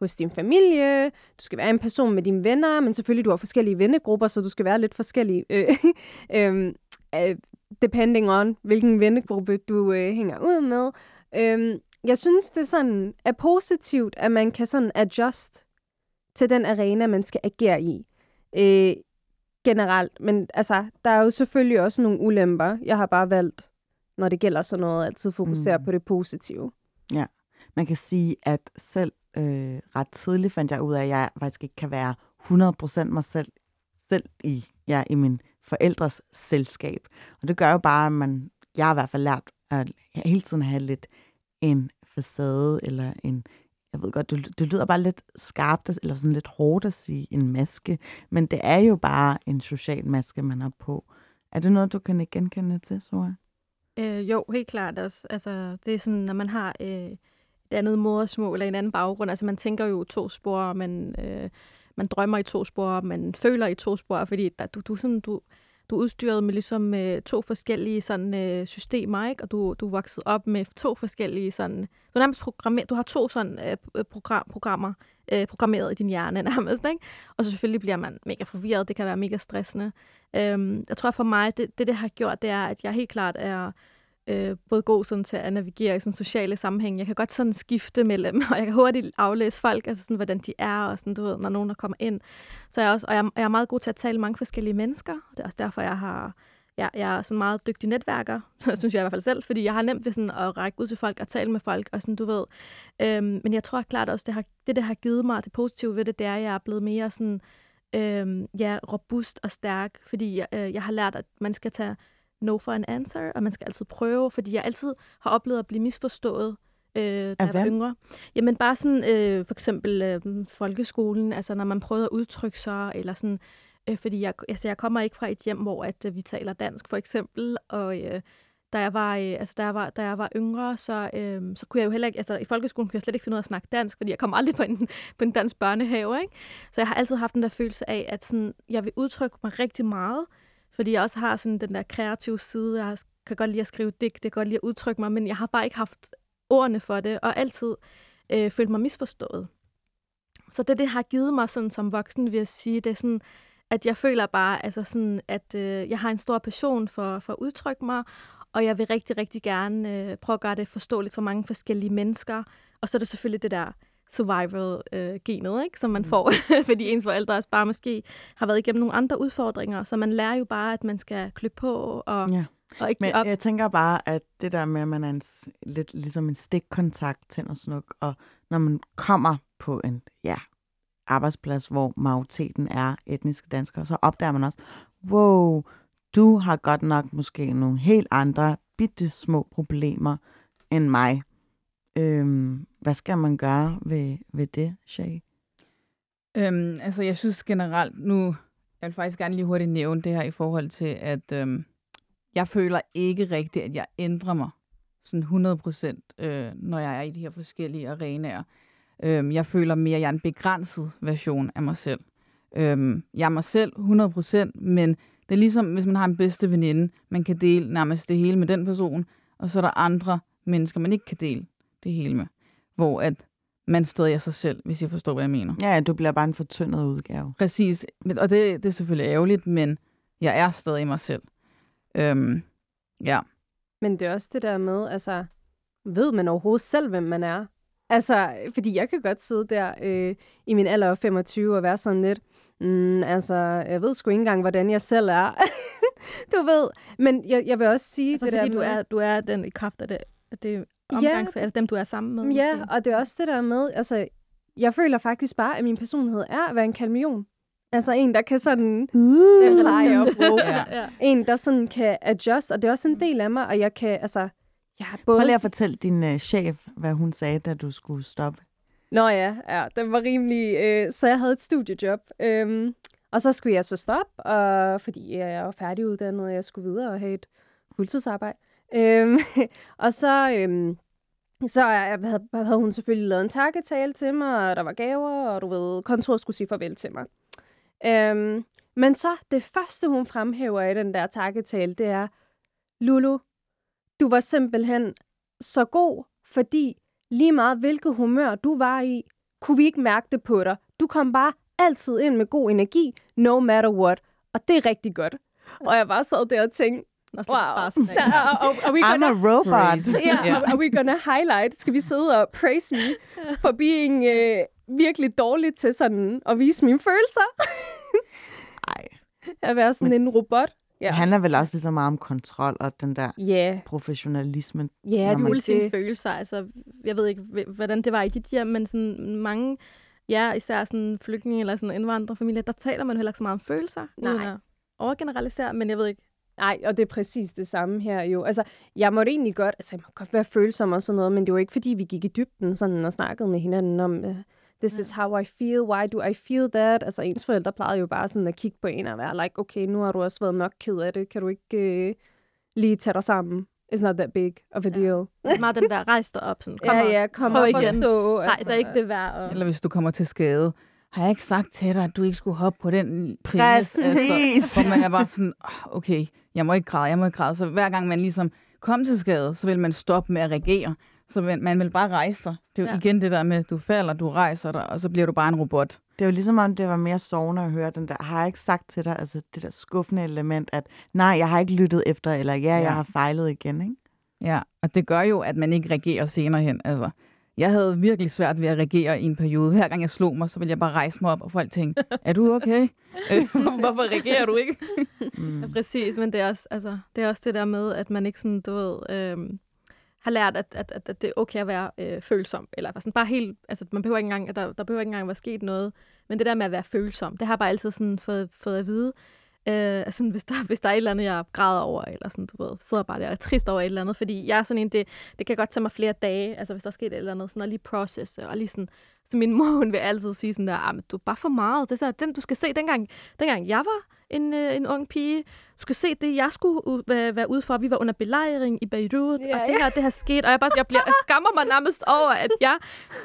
Speaker 5: hos din familie, du skal være en person med dine venner, men selvfølgelig du har forskellige vennegrupper, så du skal være lidt forskellig, øh, <laughs> øh, øh, depending on hvilken vennegruppe du øh, hænger ud med. Øh, jeg synes, det sådan er positivt, at man kan sådan adjust til den arena, man skal agere i. Øh, generelt. Men altså, der er jo selvfølgelig også nogle ulemper. Jeg har bare valgt, når det gælder sådan noget, altid fokusere mm. på det positive.
Speaker 1: Ja, man kan sige, at selv øh, ret tidligt fandt jeg ud af, at jeg faktisk ikke kan være 100% mig selv, selv i, ja, i min forældres selskab. Og det gør jo bare, at man, jeg har i hvert fald lært at hele tiden have lidt en facade, eller en, jeg ved godt, det, det lyder bare lidt skarpt, eller sådan lidt hårdt at sige en maske, men det er jo bare en social maske, man har på. Er det noget, du kan ikke genkende til, Sora?
Speaker 2: Øh, jo, helt klart også. Altså, det er sådan, når man har øh, et andet modersmål eller en anden baggrund, altså man tænker jo to spor, man, øh, man drømmer i to spor, man føler i to spor, fordi der, du, du, sådan, du, du er udstyret med ligesom øh, to forskellige sådan, øh, systemer, ikke? og du, du er vokset op med to forskellige sådan, du er nærmest programmer, du har to sådan øh, øh program, programmer øh, programmeret i din hjerne <laughs> nærmest, ikke? og så selvfølgelig bliver man mega forvirret, det kan være mega stressende. Øhm, jeg tror for mig, det, det det har gjort, det er, at jeg helt klart er øh, både god sådan, til at navigere i sådan, sociale sammenhæng. Jeg kan godt sådan skifte mellem, <laughs> og jeg kan hurtigt aflæse folk, altså sådan, hvordan de er, og sådan, du ved, når nogen der kommer ind. Så jeg også, og jeg, jeg er meget god til at tale med mange forskellige mennesker. Det er også derfor, jeg har jeg, jeg er sådan meget dygtig netværker, <laughs> synes jeg i hvert fald selv, fordi jeg har nemt ved sådan at række ud til folk og tale med folk, og sådan, du ved. Øhm, men jeg tror klart også, det, har, det, det har givet mig, det positive ved det, det er, at jeg er blevet mere sådan, øhm, ja, robust og stærk, fordi jeg, øh, jeg har lært, at man skal tage no for an answer, og man skal altid prøve, fordi jeg altid har oplevet at blive misforstået, øh, da jeg var yngre. Jamen bare sådan, øh, for eksempel øh, folkeskolen, altså når man prøvede at udtrykke sig, eller sådan, øh, fordi jeg, altså, jeg kommer ikke fra et hjem, hvor at, øh, vi taler dansk, for eksempel, og øh, da jeg var, øh, altså, da jeg var, da jeg var yngre, så, øh, så kunne jeg jo heller ikke, altså i folkeskolen kunne jeg slet ikke finde ud af at snakke dansk, fordi jeg kom aldrig på en, <laughs> på en dansk børnehave, ikke? Så jeg har altid haft den der følelse af, at sådan, jeg vil udtrykke mig rigtig meget, fordi jeg også har sådan den der kreative side. Jeg kan godt lide at skrive digte, det kan godt lide at udtrykke mig, men jeg har bare ikke haft ordene for det, og altid øh, følt mig misforstået. Så det, det har givet mig sådan, som voksen, vil jeg sige, det er sådan, at jeg føler bare, altså sådan, at øh, jeg har en stor passion for, for at udtrykke mig, og jeg vil rigtig, rigtig gerne øh, prøve at gøre det forståeligt for mange forskellige mennesker. Og så er det selvfølgelig det der survival-genet, øh, ikke? som man mm. får, <laughs> fordi ens forældre også bare måske har været igennem nogle andre udfordringer, så man lærer jo bare, at man skal klø på og, ja. og ikke
Speaker 1: Men
Speaker 2: op.
Speaker 1: jeg tænker bare, at det der med, at man er en, lidt ligesom en stikkontakt til og snuk, og når man kommer på en ja, arbejdsplads, hvor majoriteten er etniske danskere, så opdager man også, wow, du har godt nok måske nogle helt andre bitte små problemer end mig. Øhm, hvad skal man gøre ved, ved det, Shay?
Speaker 3: Øhm, altså, jeg synes generelt, nu jeg vil faktisk gerne lige hurtigt nævne det her i forhold til, at øhm, jeg føler ikke rigtigt, at jeg ændrer mig sådan 100%, øh, når jeg er i de her forskellige arenaer. Øhm, jeg føler mere, at jeg er en begrænset version af mig selv. Øhm, jeg er mig selv 100%, men det er ligesom, hvis man har en bedste veninde, man kan dele nærmest det hele med den person, og så er der andre mennesker, man ikke kan dele det hele med. Hvor at man stadig er sig selv, hvis jeg forstår, hvad jeg mener.
Speaker 1: Ja, du bliver bare en fortyndet udgave.
Speaker 3: Præcis, og det, det er selvfølgelig ærgerligt, men jeg er stadig mig selv. Øhm, ja.
Speaker 5: Men det er også det der med, altså, ved man overhovedet selv, hvem man er? Altså, fordi jeg kan godt sidde der øh, i min alder 25 og være sådan lidt, mm, altså, jeg ved sgu ikke engang, hvordan jeg selv er. <laughs> du ved. Men jeg, jeg vil også sige
Speaker 2: altså,
Speaker 5: det
Speaker 2: fordi
Speaker 5: der
Speaker 2: du er, du er den i kraft af det, det omgangs, ja, dem, du er sammen med.
Speaker 5: Ja, måske. og det er også det der med, altså, jeg føler faktisk bare, at min personlighed er at være en kalmion. Altså en, der kan sådan...
Speaker 1: Uh,
Speaker 5: lege op, <laughs> ja. En, der sådan kan adjust, og det er også en del af mig, og jeg kan, altså... Jeg har både...
Speaker 1: Prøv lige at fortælle din uh, chef, hvad hun sagde, da du skulle stoppe.
Speaker 5: Nå ja, ja den var rimelig... Øh, så jeg havde et studiejob, øhm, og så skulle jeg så stoppe, og, fordi jeg var færdiguddannet, og jeg skulle videre og have et fuldtidsarbejde. Øhm, <laughs> og så, øhm, så havde, havde hun selvfølgelig lavet en takketale til mig, og der var gaver, og du ved, kontoret skulle sige farvel til mig. Øhm, men så, det første hun fremhæver i den der takketale, det er, Lulu, du var simpelthen så god, fordi lige meget hvilket humør du var i, kunne vi ikke mærke det på dig. Du kom bare altid ind med god energi, no matter what. Og det er rigtig godt. Og jeg bare sad der og tænkte, Wow.
Speaker 2: farsk, ikke?
Speaker 5: Are, are, are we
Speaker 1: I'm
Speaker 5: gonna
Speaker 1: a robot.
Speaker 5: Yeah,
Speaker 3: Ja.
Speaker 5: are, are we gonna highlight? Skal vi sidde og praise me <laughs> for being øh, virkelig dårlig til sådan at vise mine følelser? <laughs>
Speaker 1: Ej, <laughs>
Speaker 5: At være sådan en robot? Ja.
Speaker 1: det handler vel også lige så meget om kontrol og den der
Speaker 5: Ja,
Speaker 1: professionalisme.
Speaker 5: ja,
Speaker 1: Så
Speaker 5: det
Speaker 1: man-
Speaker 2: sine følelser. Altså, jeg ved ikke, hv- hvordan det var i dit hjem, men sådan mange, ja, især sådan flygtninge eller sådan indvandrerfamilier, der taler man heller ikke så meget om følelser.
Speaker 5: Nej.
Speaker 2: Uden at overgeneralisere, men jeg ved ikke.
Speaker 5: Nej, og det er præcis det samme her jo. Altså, jeg måtte egentlig godt, altså jeg må godt være følsom og sådan noget, men det var ikke fordi, vi gik i dybden sådan og snakkede med hinanden om, uh, this is how I feel, why do I feel that? Altså ens forældre plejede jo bare sådan at kigge på en og være like, okay, nu har du også været nok ked af det, kan du ikke uh, lige tage dig sammen? It's not that big of a
Speaker 2: Ja.
Speaker 5: deal.
Speaker 2: Er meget den der, rejs dig op. Sådan, kom
Speaker 5: ja, ja, kom op og
Speaker 2: igen.
Speaker 5: stå.
Speaker 2: Nej, det er ikke det værd. Og...
Speaker 3: Eller hvis du kommer til skade. Har jeg ikke sagt til dig, at du ikke skulle hoppe på den pris?
Speaker 1: Præcis.
Speaker 3: Altså, hvor man er bare sådan, "Åh, okay, jeg må ikke græde, jeg må ikke græde. Så hver gang man ligesom kom til skade, så vil man stoppe med at reagere. Så man, man vil bare rejse sig. Det er jo
Speaker 2: Ja.
Speaker 3: igen det der med, du falder, du rejser dig, og så bliver du bare en robot.
Speaker 1: Det er jo ligesom om, det var mere sovende at høre den der, har jeg ikke sagt til dig, altså det der skuffende element, at nej, jeg har ikke lyttet efter, eller ja, jeg
Speaker 3: Ja.
Speaker 1: har fejlet igen, ikke?
Speaker 3: Ja, og det gør jo, at man ikke reagerer senere hen. Altså, jeg havde virkelig svært ved at reagere i en periode. Hver gang jeg slog mig, så ville jeg bare rejse mig op, og folk tænkte, er du okay? <laughs> Øh, <laughs> Hvorfor reagerer du ikke?
Speaker 1: Mm.
Speaker 2: Ja, præcis, men det er, også, altså, det er også det der med, at man ikke sådan, du ved, øhm, har lært, at, at, at, at det er okay at være øh, følsom. Eller sådan bare helt, altså man behøver ikke engang, at der, der behøver ikke engang at være sket noget. Men det der med at være følsom, det har jeg bare altid sådan fået, fået at vide. Øh, altså, hvis, der, hvis der er et eller andet, jeg græder over, eller sådan, du ved, sidder bare der og er trist over et eller andet, fordi jeg er sådan en, det, det kan godt tage mig flere dage, altså hvis der er sket et eller andet, sådan at lige processe, og lige sådan, så min <laughs> mor, hun vil altid sige sådan der, ah, men du er bare for meget, det er så, den, du skal se, dengang, dengang jeg var en, øh, en ung pige, du skal se det, jeg skulle ud, være, være ude for, vi var under belejring i Beirut,
Speaker 5: Ja,
Speaker 2: og det her, det har sket, og jeg, bare, jeg, bliver, jeg skammer mig nærmest over, at jeg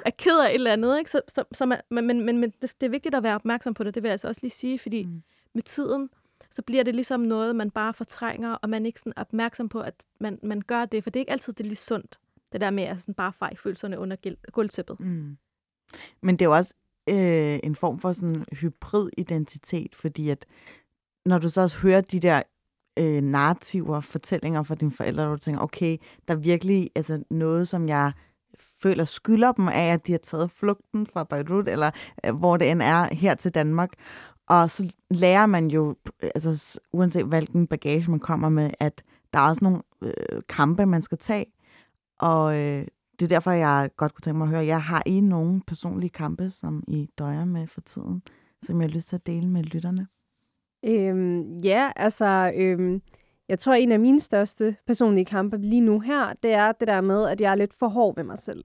Speaker 2: er ked af et eller andet, ikke? Så, så, så man, men, men, men, det, det er vigtigt at være opmærksom på det, det vil jeg altså også lige sige, fordi
Speaker 1: mm.
Speaker 2: med tiden, så bliver det ligesom noget, man bare fortrænger, og man er ikke sådan opmærksom på, at man, man gør det, for det er ikke altid det er lige sundt, det der med at sådan bare feje følelserne under gæld- gulvtæppet.
Speaker 1: Mm. Men det er jo også øh, en form for sådan hybrid identitet, fordi at når du så også hører de der øh, narrativer, fortællinger fra dine forældre, hvor du tænker, okay, der er virkelig altså, noget, som jeg føler skylder dem af, at de har taget flugten fra Beirut, eller øh, hvor det end er her til Danmark. Og så lærer man jo, altså, uanset hvilken bagage man kommer med, at der er også nogle øh, kampe, man skal tage. Og øh, det er derfor, jeg godt kunne tænke mig at høre, jeg har I nogle personlige kampe, som I døjer med for tiden, som jeg har lyst til at dele med lytterne?
Speaker 5: Øhm, ja, altså, øhm, jeg tror, en af mine største personlige kampe lige nu her, det er det der med, at jeg er lidt for hård ved mig selv.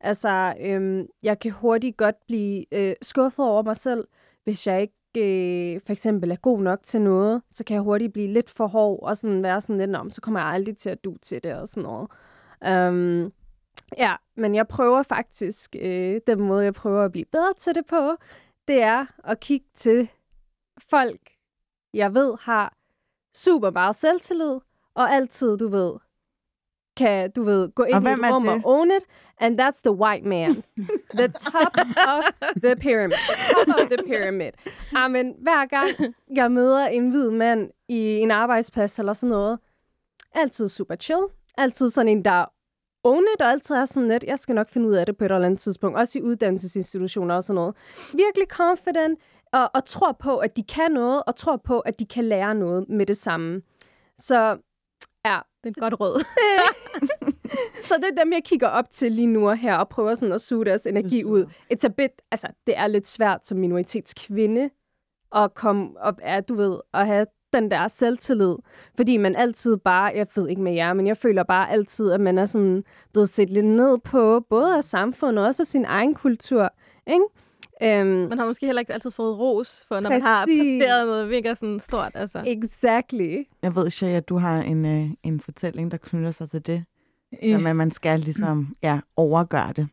Speaker 5: Altså, øhm, jeg kan hurtigt godt blive øh, skuffet over mig selv, hvis jeg ikke øh, for eksempel er god nok til noget, så kan jeg hurtigt blive lidt for hård og sådan være sådan lidt om, så kommer jeg aldrig til at du til det og sådan noget. Um, ja, men jeg prøver faktisk, øh, den måde jeg prøver at blive bedre til det på, det er at kigge til folk, jeg ved har super meget selvtillid, og altid, du ved, kan, du ved, gå ind i
Speaker 1: hvem
Speaker 5: et rum og own it, and that's the white man. the top of the pyramid. Top of the pyramid. Amen, hver gang jeg møder en hvid mand i en arbejdsplads eller sådan noget, altid super chill. Altid sådan en, der own it, og altid er sådan lidt, jeg skal nok finde ud af det på et eller andet tidspunkt. Også i uddannelsesinstitutioner og sådan noget. Virkelig confident, og, og tror på, at de kan noget, og tror på, at de kan lære noget med det samme. Så ja,
Speaker 2: Det er et godt råd. <laughs>
Speaker 5: så det er dem, jeg kigger op til lige nu og her, og prøver sådan at suge deres energi ud. It's a bit, altså, det er lidt svært som minoritetskvinde at komme op af, du ved, at have den der selvtillid. Fordi man altid bare, jeg ved ikke med jer, men jeg føler bare altid, at man er sådan blevet set lidt ned på, både af samfundet og også af sin egen kultur. Ikke? Øhm,
Speaker 2: Man har måske heller ikke altid fået ros for, når man har
Speaker 5: Præcis.
Speaker 2: præsteret noget mega sådan stort. Altså.
Speaker 5: exactly.
Speaker 1: Jeg ved, Shea, at du har en, øh, en fortælling, der knytter sig til det,
Speaker 3: Øh,
Speaker 1: som at man skal ligesom ja, overgøre det.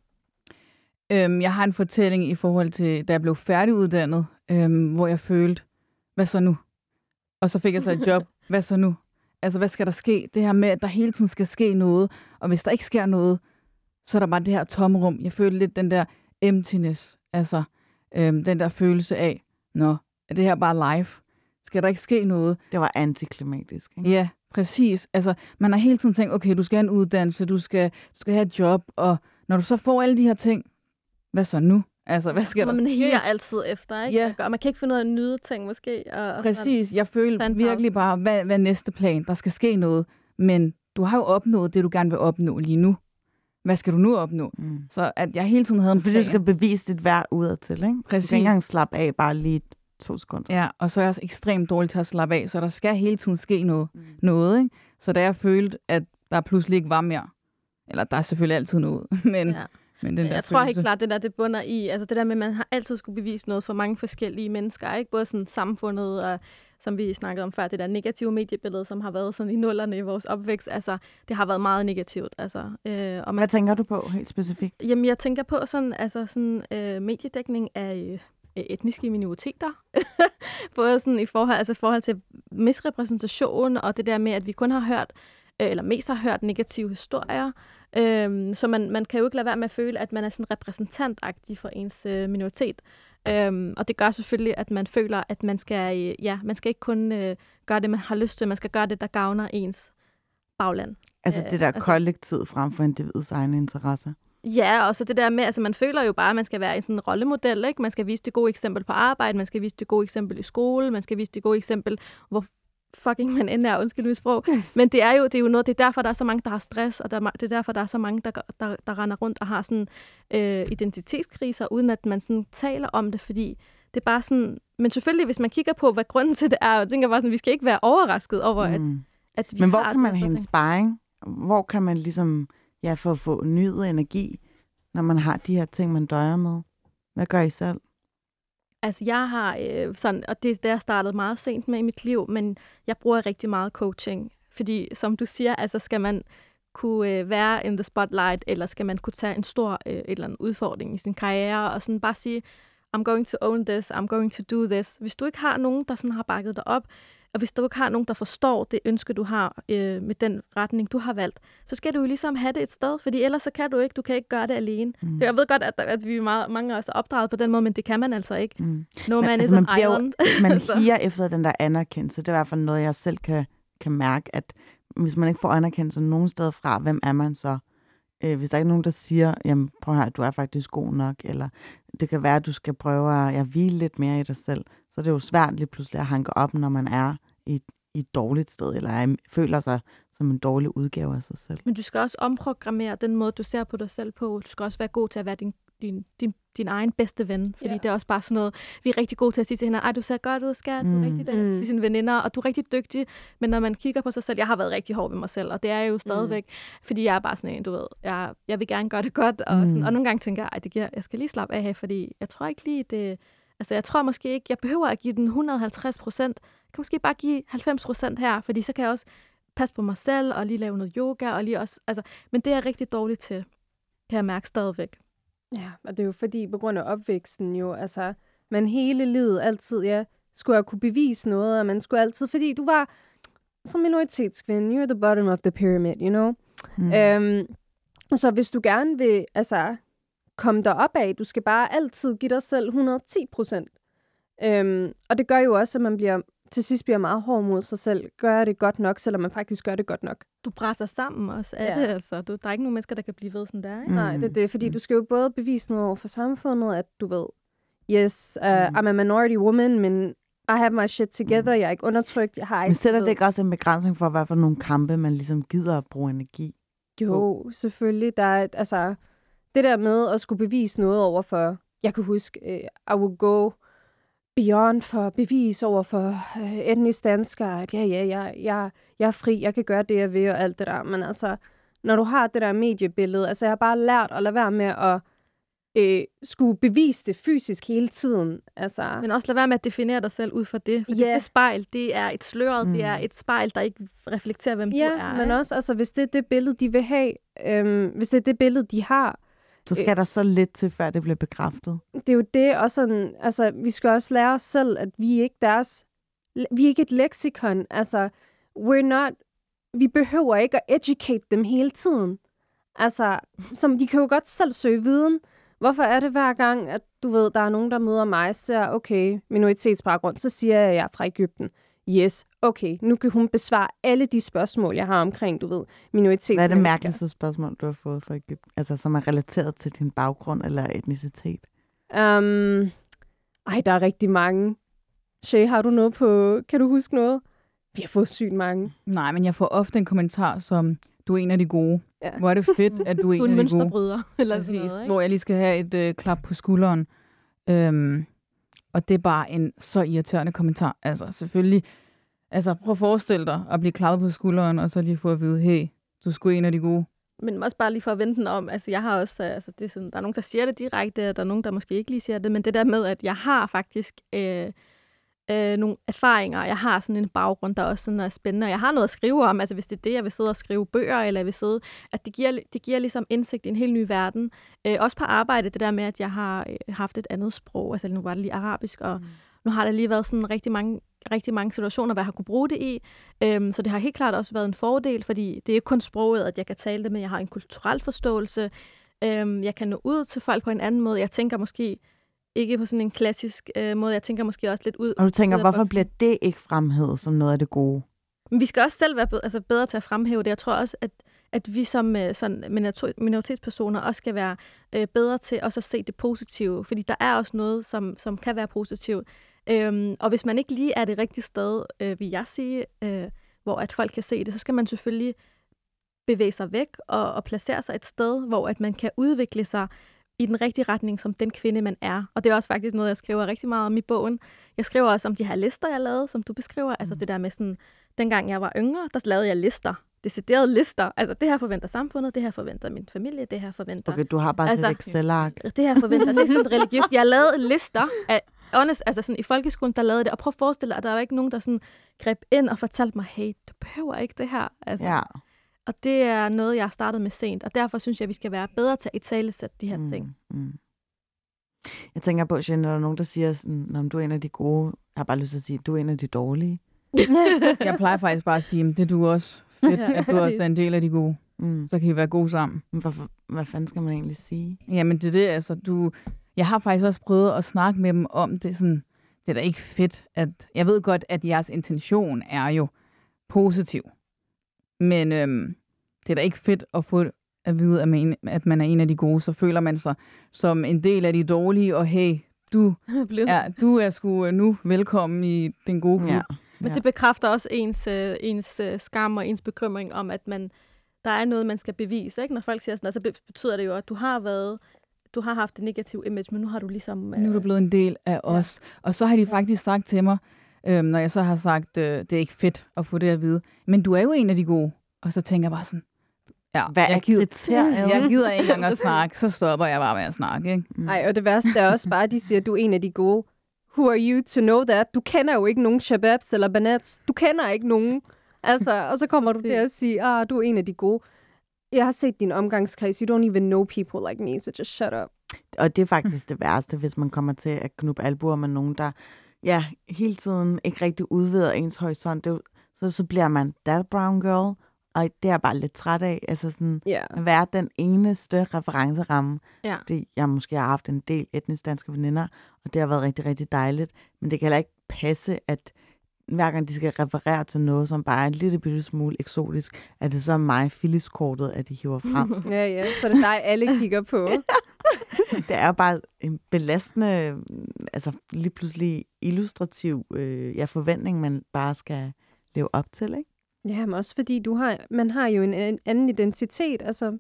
Speaker 3: Øhm, jeg har en fortælling i forhold til, da jeg blev færdiguddannet, øhm, hvor jeg følte, hvad så nu? Og så fik jeg så et job, <laughs> hvad så nu? Altså, hvad skal der ske? Det her med, at der hele tiden skal ske noget, og hvis der ikke sker noget, så er der bare det her tomrum. Jeg følte lidt den der emptiness, altså øhm, den der følelse af, nå, er det her bare live? Skal der ikke ske noget?
Speaker 1: Det var antiklimatisk. Ikke?
Speaker 3: Ja, Præcis. Altså, man har hele tiden tænkt, okay, du skal have en uddannelse, du skal, du skal have et job, og når du så får alle de her ting, hvad så nu? Altså, hvad
Speaker 2: Hvor
Speaker 3: der
Speaker 2: man higer altid efter, ikke?
Speaker 3: Ja.
Speaker 2: Og man kan ikke finde ud af at nyde ting, måske. Og, og sådan.
Speaker 3: Præcis. Jeg føler virkelig bare, hvad, hvad er næste plan? Der skal ske noget. Men du har jo opnået det, du gerne vil opnå lige nu. Hvad skal du nu opnå?
Speaker 1: Mm.
Speaker 3: Så at jeg hele tiden havde en
Speaker 1: Fordi du
Speaker 3: plan.
Speaker 1: skal bevise dit værd udadtil, ikke? Du
Speaker 3: Præcis.
Speaker 1: kan ikke engang slappe af bare lige to sekunder.
Speaker 3: Ja, og så er jeg også ekstremt dårlig til at slappe af, så der skal hele tiden ske noget.
Speaker 1: Mm.
Speaker 3: noget ikke? Så da jeg følte, at der pludselig ikke var mere, eller der er selvfølgelig altid noget, <laughs> men, ja. Men den der
Speaker 2: jeg tror helt klart, det der det bunder i, altså det der med, at man har altid skulle bevise noget for mange forskellige mennesker, ikke? Både sådan samfundet og som vi snakkede om før, det der negative mediebillede, som har været sådan i nullerne i vores opvækst, altså det har været meget negativt, altså. Øh, og man,
Speaker 1: Hvad tænker du på helt specifikt?
Speaker 2: jamen jeg tænker på sådan, altså sådan øh, mediedækning af øh, etniske minoriteter, <laughs> både sådan i forhold, altså forhold til misrepræsentation og det der med, at vi kun har hørt, øh, eller mest har hørt negative historier, Øhm, så man, man kan jo ikke lade være med at føle, at man er sådan repræsentantagtig for ens øh, minoritet. Øhm, og det gør selvfølgelig, at man føler, at man skal, øh, ja, man skal ikke kun øh, gøre det, man har lyst til, man skal gøre det, der gavner ens bagland.
Speaker 1: Altså
Speaker 2: Øh,
Speaker 1: det der
Speaker 2: altså-
Speaker 1: kollektiv frem for individets egne interesser.
Speaker 2: Ja, og så det der med, altså man føler jo bare, at man skal være en sådan rollemodel, ikke? Man skal vise det gode eksempel på arbejde, man skal vise det gode eksempel i skole, man skal vise det gode eksempel, hvor fucking man end er, undskyld mit sprog. Men det er jo, det er jo noget, det er derfor, der er så mange, der har stress, og der, er det er derfor, der er så mange, der, der, der render rundt og har sådan øh, identitetskriser, uden at man sådan taler om det, fordi det er bare sådan... Men selvfølgelig, hvis man kigger på, hvad grunden til det er, og tænker bare sådan, vi skal ikke være overrasket over, mm. at, at vi
Speaker 1: Men hvor kan man hente sparring? Hvor kan man ligesom, ja, for at få nyet energi, når man har de her ting, man døjer med? Hvad gør I selv?
Speaker 2: Altså, jeg har øh, sådan, og det, det er startet meget sent med i mit liv, men jeg bruger rigtig meget coaching. Fordi, som du siger, altså, skal man kunne øh, være in the spotlight, eller skal man kunne tage en stor øh, et eller anden udfordring i sin karriere, og sådan bare sige, I'm going to own this, I'm going to do this. Hvis du ikke har nogen, der sådan har bakket dig op, og hvis du ikke har nogen, der forstår det ønske, du har øh, med den retning, du har valgt, så skal du jo ligesom have det et sted, fordi ellers så kan du ikke, du kan ikke gøre det alene.
Speaker 1: Mm.
Speaker 2: Jeg ved godt, at, at vi meget, mange af os er opdraget på den måde, men det kan man altså ikke.
Speaker 1: Mm.
Speaker 2: No
Speaker 1: Men,
Speaker 2: man
Speaker 1: altså,
Speaker 2: is
Speaker 1: man
Speaker 2: an
Speaker 1: bliver jo-
Speaker 2: island. <laughs>
Speaker 1: Man <laughs> higer efter den der anerkendelse. Det er i hvert fald noget, jeg selv kan, kan mærke, at hvis man ikke får anerkendelse nogen steder fra, hvem er man så? Øh, hvis der ikke er nogen, der siger, jamen prøv her, du er faktisk god nok, eller det kan være, at du skal prøve at ja, hvile lidt mere i dig selv, så er det jo svært lige pludselig at hanke op, når man er i, i et dårligt sted, eller er, føler sig som en dårlig udgave af sig selv.
Speaker 2: Men du skal også omprogrammere den måde, du ser på dig selv på. Du skal også være god til at være din, din, din, din egen bedste ven. Fordi
Speaker 5: Ja.
Speaker 2: det er også bare sådan noget, vi er rigtig gode til at sige til hinanden, ej, du ser godt ud, skat, du er
Speaker 1: Mm.
Speaker 2: rigtig det,
Speaker 5: Mm.
Speaker 2: til sine veninder, og du er rigtig dygtig. Men når man kigger på sig selv, jeg har været rigtig hård ved mig selv, og det er jeg jo stadigvæk, fordi jeg er bare sådan en, du ved, jeg, jeg vil gerne gøre det godt, og, sådan,
Speaker 1: Mm.
Speaker 2: og nogle gange tænker jeg, ej, det giver, jeg skal lige slappe af her, fordi jeg tror ikke lige, det, altså jeg tror måske ikke, jeg behøver at give den 150 procent, jeg kan måske bare give 90 procent her, fordi så kan jeg også passe på mig selv, og lige lave noget yoga, og lige også, altså, men det er jeg rigtig dårlig til, kan jeg mærke stadigvæk.
Speaker 5: Ja, og det er jo fordi, på grund af opvæksten jo, altså, man hele livet altid, ja, skulle have kunne bevise noget, og man skulle altid, fordi du var som minoritetskvinde, you're the bottom of the pyramid, you know?
Speaker 1: Mm.
Speaker 5: Øhm, så hvis du gerne vil, altså, komme derop af, du skal bare altid give dig selv 110 procent. Øhm, og det gør jo også, at man bliver, til sidst bliver meget hård mod sig selv. Gør jeg det godt nok, selvom man faktisk gør det godt nok.
Speaker 2: Du brænder sammen også af
Speaker 5: Ja.
Speaker 2: det, altså. Du, der er ikke nogen mennesker, der kan blive ved sådan der, ikke?
Speaker 1: Mm.
Speaker 5: Nej, det er det, fordi
Speaker 1: Mm.
Speaker 5: du skal jo både bevise noget over for samfundet, at du ved, yes, uh,
Speaker 1: Mm.
Speaker 5: I'm a minority woman, men I have my shit together, jeg er ikke undertrykt, jeg har
Speaker 1: Men
Speaker 5: ikke...
Speaker 1: sætter
Speaker 5: du
Speaker 1: det ikke også en begrænsning for, hvad for nogle kampe, man ligesom gider at bruge energi?
Speaker 5: Jo, selvfølgelig. Der er, altså, det der med at skulle bevise noget over for... Jeg kan huske, uh, I would go beyond for bevis over for uh, etnisk danskere, at ja, ja, jeg, jeg, jeg er fri, jeg kan gøre det, jeg vil, og alt det der. Men altså, når du har det der mediebillede, altså jeg har bare lært at lade være med at øh, skulle bevise det fysisk hele tiden. Altså,
Speaker 2: Men også lad være med at definere dig selv ud fra det. For
Speaker 5: Ja.
Speaker 2: yeah. det spejl, det er et sløret, mm. det er
Speaker 1: Mm.
Speaker 2: et spejl, der ikke reflekterer, hvem
Speaker 5: ja,
Speaker 2: du er.
Speaker 5: men
Speaker 2: ikke?
Speaker 5: også, altså, hvis det er det billede, de vil have, øhm, hvis det er det billede, de har,
Speaker 1: Så skal der så lidt til, før det bliver bekræftet.
Speaker 5: det er jo det, og sådan, altså, vi skal også lære os selv, at vi er ikke deres, vi er ikke et leksikon, altså, we're not, vi behøver ikke at educate dem hele tiden. Altså, som de kan jo godt selv søge viden. Hvorfor er det hver gang, at du ved, der er nogen, der møder mig, ser, okay, minoritetsbaggrund, så siger jeg, at jeg er fra Ægypten. Yes, okay, nu kan hun besvare alle de spørgsmål, jeg har omkring, du ved, minoritetsmennesker.
Speaker 1: Hvad er det mærkeligste spørgsmål, du har fået fra Ægypten? Altså, som er relateret til din baggrund eller etnicitet?
Speaker 5: Um, ej, der er rigtig mange. Shay, har du noget på... Kan du huske noget? Vi har fået sygt mange.
Speaker 3: Nej, men jeg får ofte en kommentar som, du er en af de gode.
Speaker 5: Ja.
Speaker 3: Hvor er det fedt, at du er <laughs>
Speaker 2: Du er
Speaker 3: en
Speaker 2: en
Speaker 3: af de gode.
Speaker 2: eller sådan
Speaker 3: Præcis,
Speaker 2: noget, ikke?
Speaker 3: hvor jeg lige skal have et øh, klap på skulderen. Øhm, og det er bare en så irriterende kommentar. Altså, selvfølgelig. Altså, prøv at forestille dig at blive klappet på skulderen, og så lige få at vide, hey, du sgu en af de gode.
Speaker 2: Men også bare lige for at vente den om, altså jeg har også, øh, altså det er sådan, der er nogen, der siger det direkte, og der er nogen, der måske ikke lige siger det, men det der med, at jeg har faktisk øh, øh, nogle erfaringer, jeg har sådan en baggrund, der også sådan er spændende, og jeg har noget at skrive om, altså hvis det er det, jeg vil sidde og skrive bøger, eller jeg vil sidde, at det giver, det giver ligesom indsigt i en helt ny verden. Øh, også på arbejde, det der med, at jeg har øh, haft et andet sprog, altså nu var det lige arabisk, og
Speaker 1: Mm.
Speaker 2: nu har der lige været sådan rigtig mange, rigtig mange situationer, hvor jeg har kunne bruge det i. Øhm, så det har helt klart også været en fordel, fordi det er ikke kun sproget, at jeg kan tale det, men jeg har en kulturel forståelse. Øhm, jeg kan nå ud til folk på en anden måde. Jeg tænker måske ikke på sådan en klassisk øh, måde. Jeg tænker måske også lidt ud.
Speaker 1: Og du tænker, hvorfor
Speaker 2: boksen.
Speaker 1: bliver det ikke fremhævet som noget af det gode?
Speaker 2: Men vi skal også selv være bedre, altså bedre til at fremhæve det. Jeg tror også, at, at vi som øh, sådan minoritet- minoritetspersoner også skal være øh, bedre til også at se det positive. Fordi der er også noget, som, som kan være positivt. Øhm, og hvis man ikke lige er det rigtige sted, øh, vil jeg sige, øh, hvor at folk kan se det, så skal man selvfølgelig bevæge sig væk og, og placere sig et sted, hvor at man kan udvikle sig i den rigtige retning som den kvinde, man er. Og det er også faktisk noget, jeg skriver rigtig meget om i bogen. Jeg skriver også om de her lister, jeg lavede, som du beskriver. Altså
Speaker 1: Mm.
Speaker 2: det der med sådan, dengang jeg var yngre, der lavede jeg lister. Deciderede lister. Altså det her forventer samfundet, det her forventer min familie, det her forventer
Speaker 1: Okay, du har bare altså, et Excel-ark.
Speaker 2: det her forventer, det er sådan religiøst. Jeg lavede lister af, honest, altså sådan i folkeskolen, der lavede det, og prøv at forestille dig, at der var ikke nogen, der sådan greb ind og fortalte mig, hey, du behøver ikke det her. Altså,
Speaker 1: Ja.
Speaker 2: Og det er noget, jeg har startet med sent, og derfor synes jeg, at vi skal være bedre til at italesætte de her mm. ting.
Speaker 1: Mm. Jeg tænker på, Jeanette, når der er nogen, der siger, sådan, om du er en af de gode, jeg har bare lyst til at sige, du er en af de dårlige. <laughs>
Speaker 3: Jeg plejer faktisk bare at sige, "Men det er du også. Fedt,
Speaker 2: Ja,
Speaker 3: at du også er en del af de gode.
Speaker 1: Mm.
Speaker 3: Så kan I være gode sammen.
Speaker 1: Men Hvorfor, hvad fanden skal man egentlig sige?
Speaker 3: Jamen, det er det, altså, du... Jeg har faktisk også prøvet at snakke med dem om det, sådan, det er da ikke fedt, at... Jeg ved godt, at jeres intention er jo positiv. Men øhm, det er da ikke fedt at få at vide, at man, at man er en af de gode. Så føler man sig som en del af de dårlige, og hey, du <laughs> er, du er sgu øh, nu velkommen i den gode klub.
Speaker 1: Ja.
Speaker 2: Men
Speaker 1: ja.
Speaker 2: det bekræfter også ens, øh, ens øh, skam og ens bekymring om, at man, der er noget, man skal bevise. Ikke? Når folk siger sådan noget, så be- betyder det jo, at du har været du har haft et negativt image, men nu har du ligesom...
Speaker 3: Nu er du blevet en del af os. Og så har de faktisk sagt til mig, øhm, når jeg så har sagt, øh, det er ikke fedt at få det at vide, men du er jo en af de gode. Og så tænker jeg bare sådan, ja,
Speaker 1: Hvad er
Speaker 3: jeg, gider,
Speaker 1: kriteriet? <laughs>
Speaker 3: jeg gider ikke engang at snakke, så stopper jeg bare med at snakke. Ikke?
Speaker 1: Mm.
Speaker 5: Nej, og det værste er også bare, at de siger, at du er en af de gode. Who are you to know that? Du kender jo ikke nogen shababs eller banats. Du kender ikke nogen. Altså, og så kommer du der og siger, ah, du er en af de gode. Jeg har set din omgangskreds. You don't even know people like me, so just shut up.
Speaker 1: Og det er faktisk det værste, hvis man kommer til at knuppe albuer med nogen, der ja, hele tiden ikke rigtig udvider ens horisont. Det, så, så bliver man that brown girl, og det er jeg bare lidt træt af. Altså sådan,
Speaker 5: Ja.
Speaker 1: at være den eneste referenceramme.
Speaker 2: Ja.
Speaker 1: Det, jeg måske har haft en del etnisk danske veninder, og det har været rigtig, rigtig dejligt. Men det kan heller ikke passe, at hver gang de skal referere til noget, som bare er en lille bitte smule eksotisk, at det så er mig, Phyllis-kortet, at de hiver frem. <laughs>
Speaker 5: Ja, ja. Så det er dig, alle kigger på. <laughs>
Speaker 1: det er bare en belastende, altså lige pludselig illustrativ øh, ja, forventning, man bare skal leve op til, ikke?
Speaker 5: Ja, men også fordi du har, man har jo en, en anden identitet. Altså,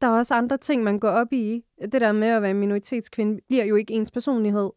Speaker 5: der er også andre ting, man går op i. Det der med at være minoritetskvinde bliver jo ikke ens personlighed.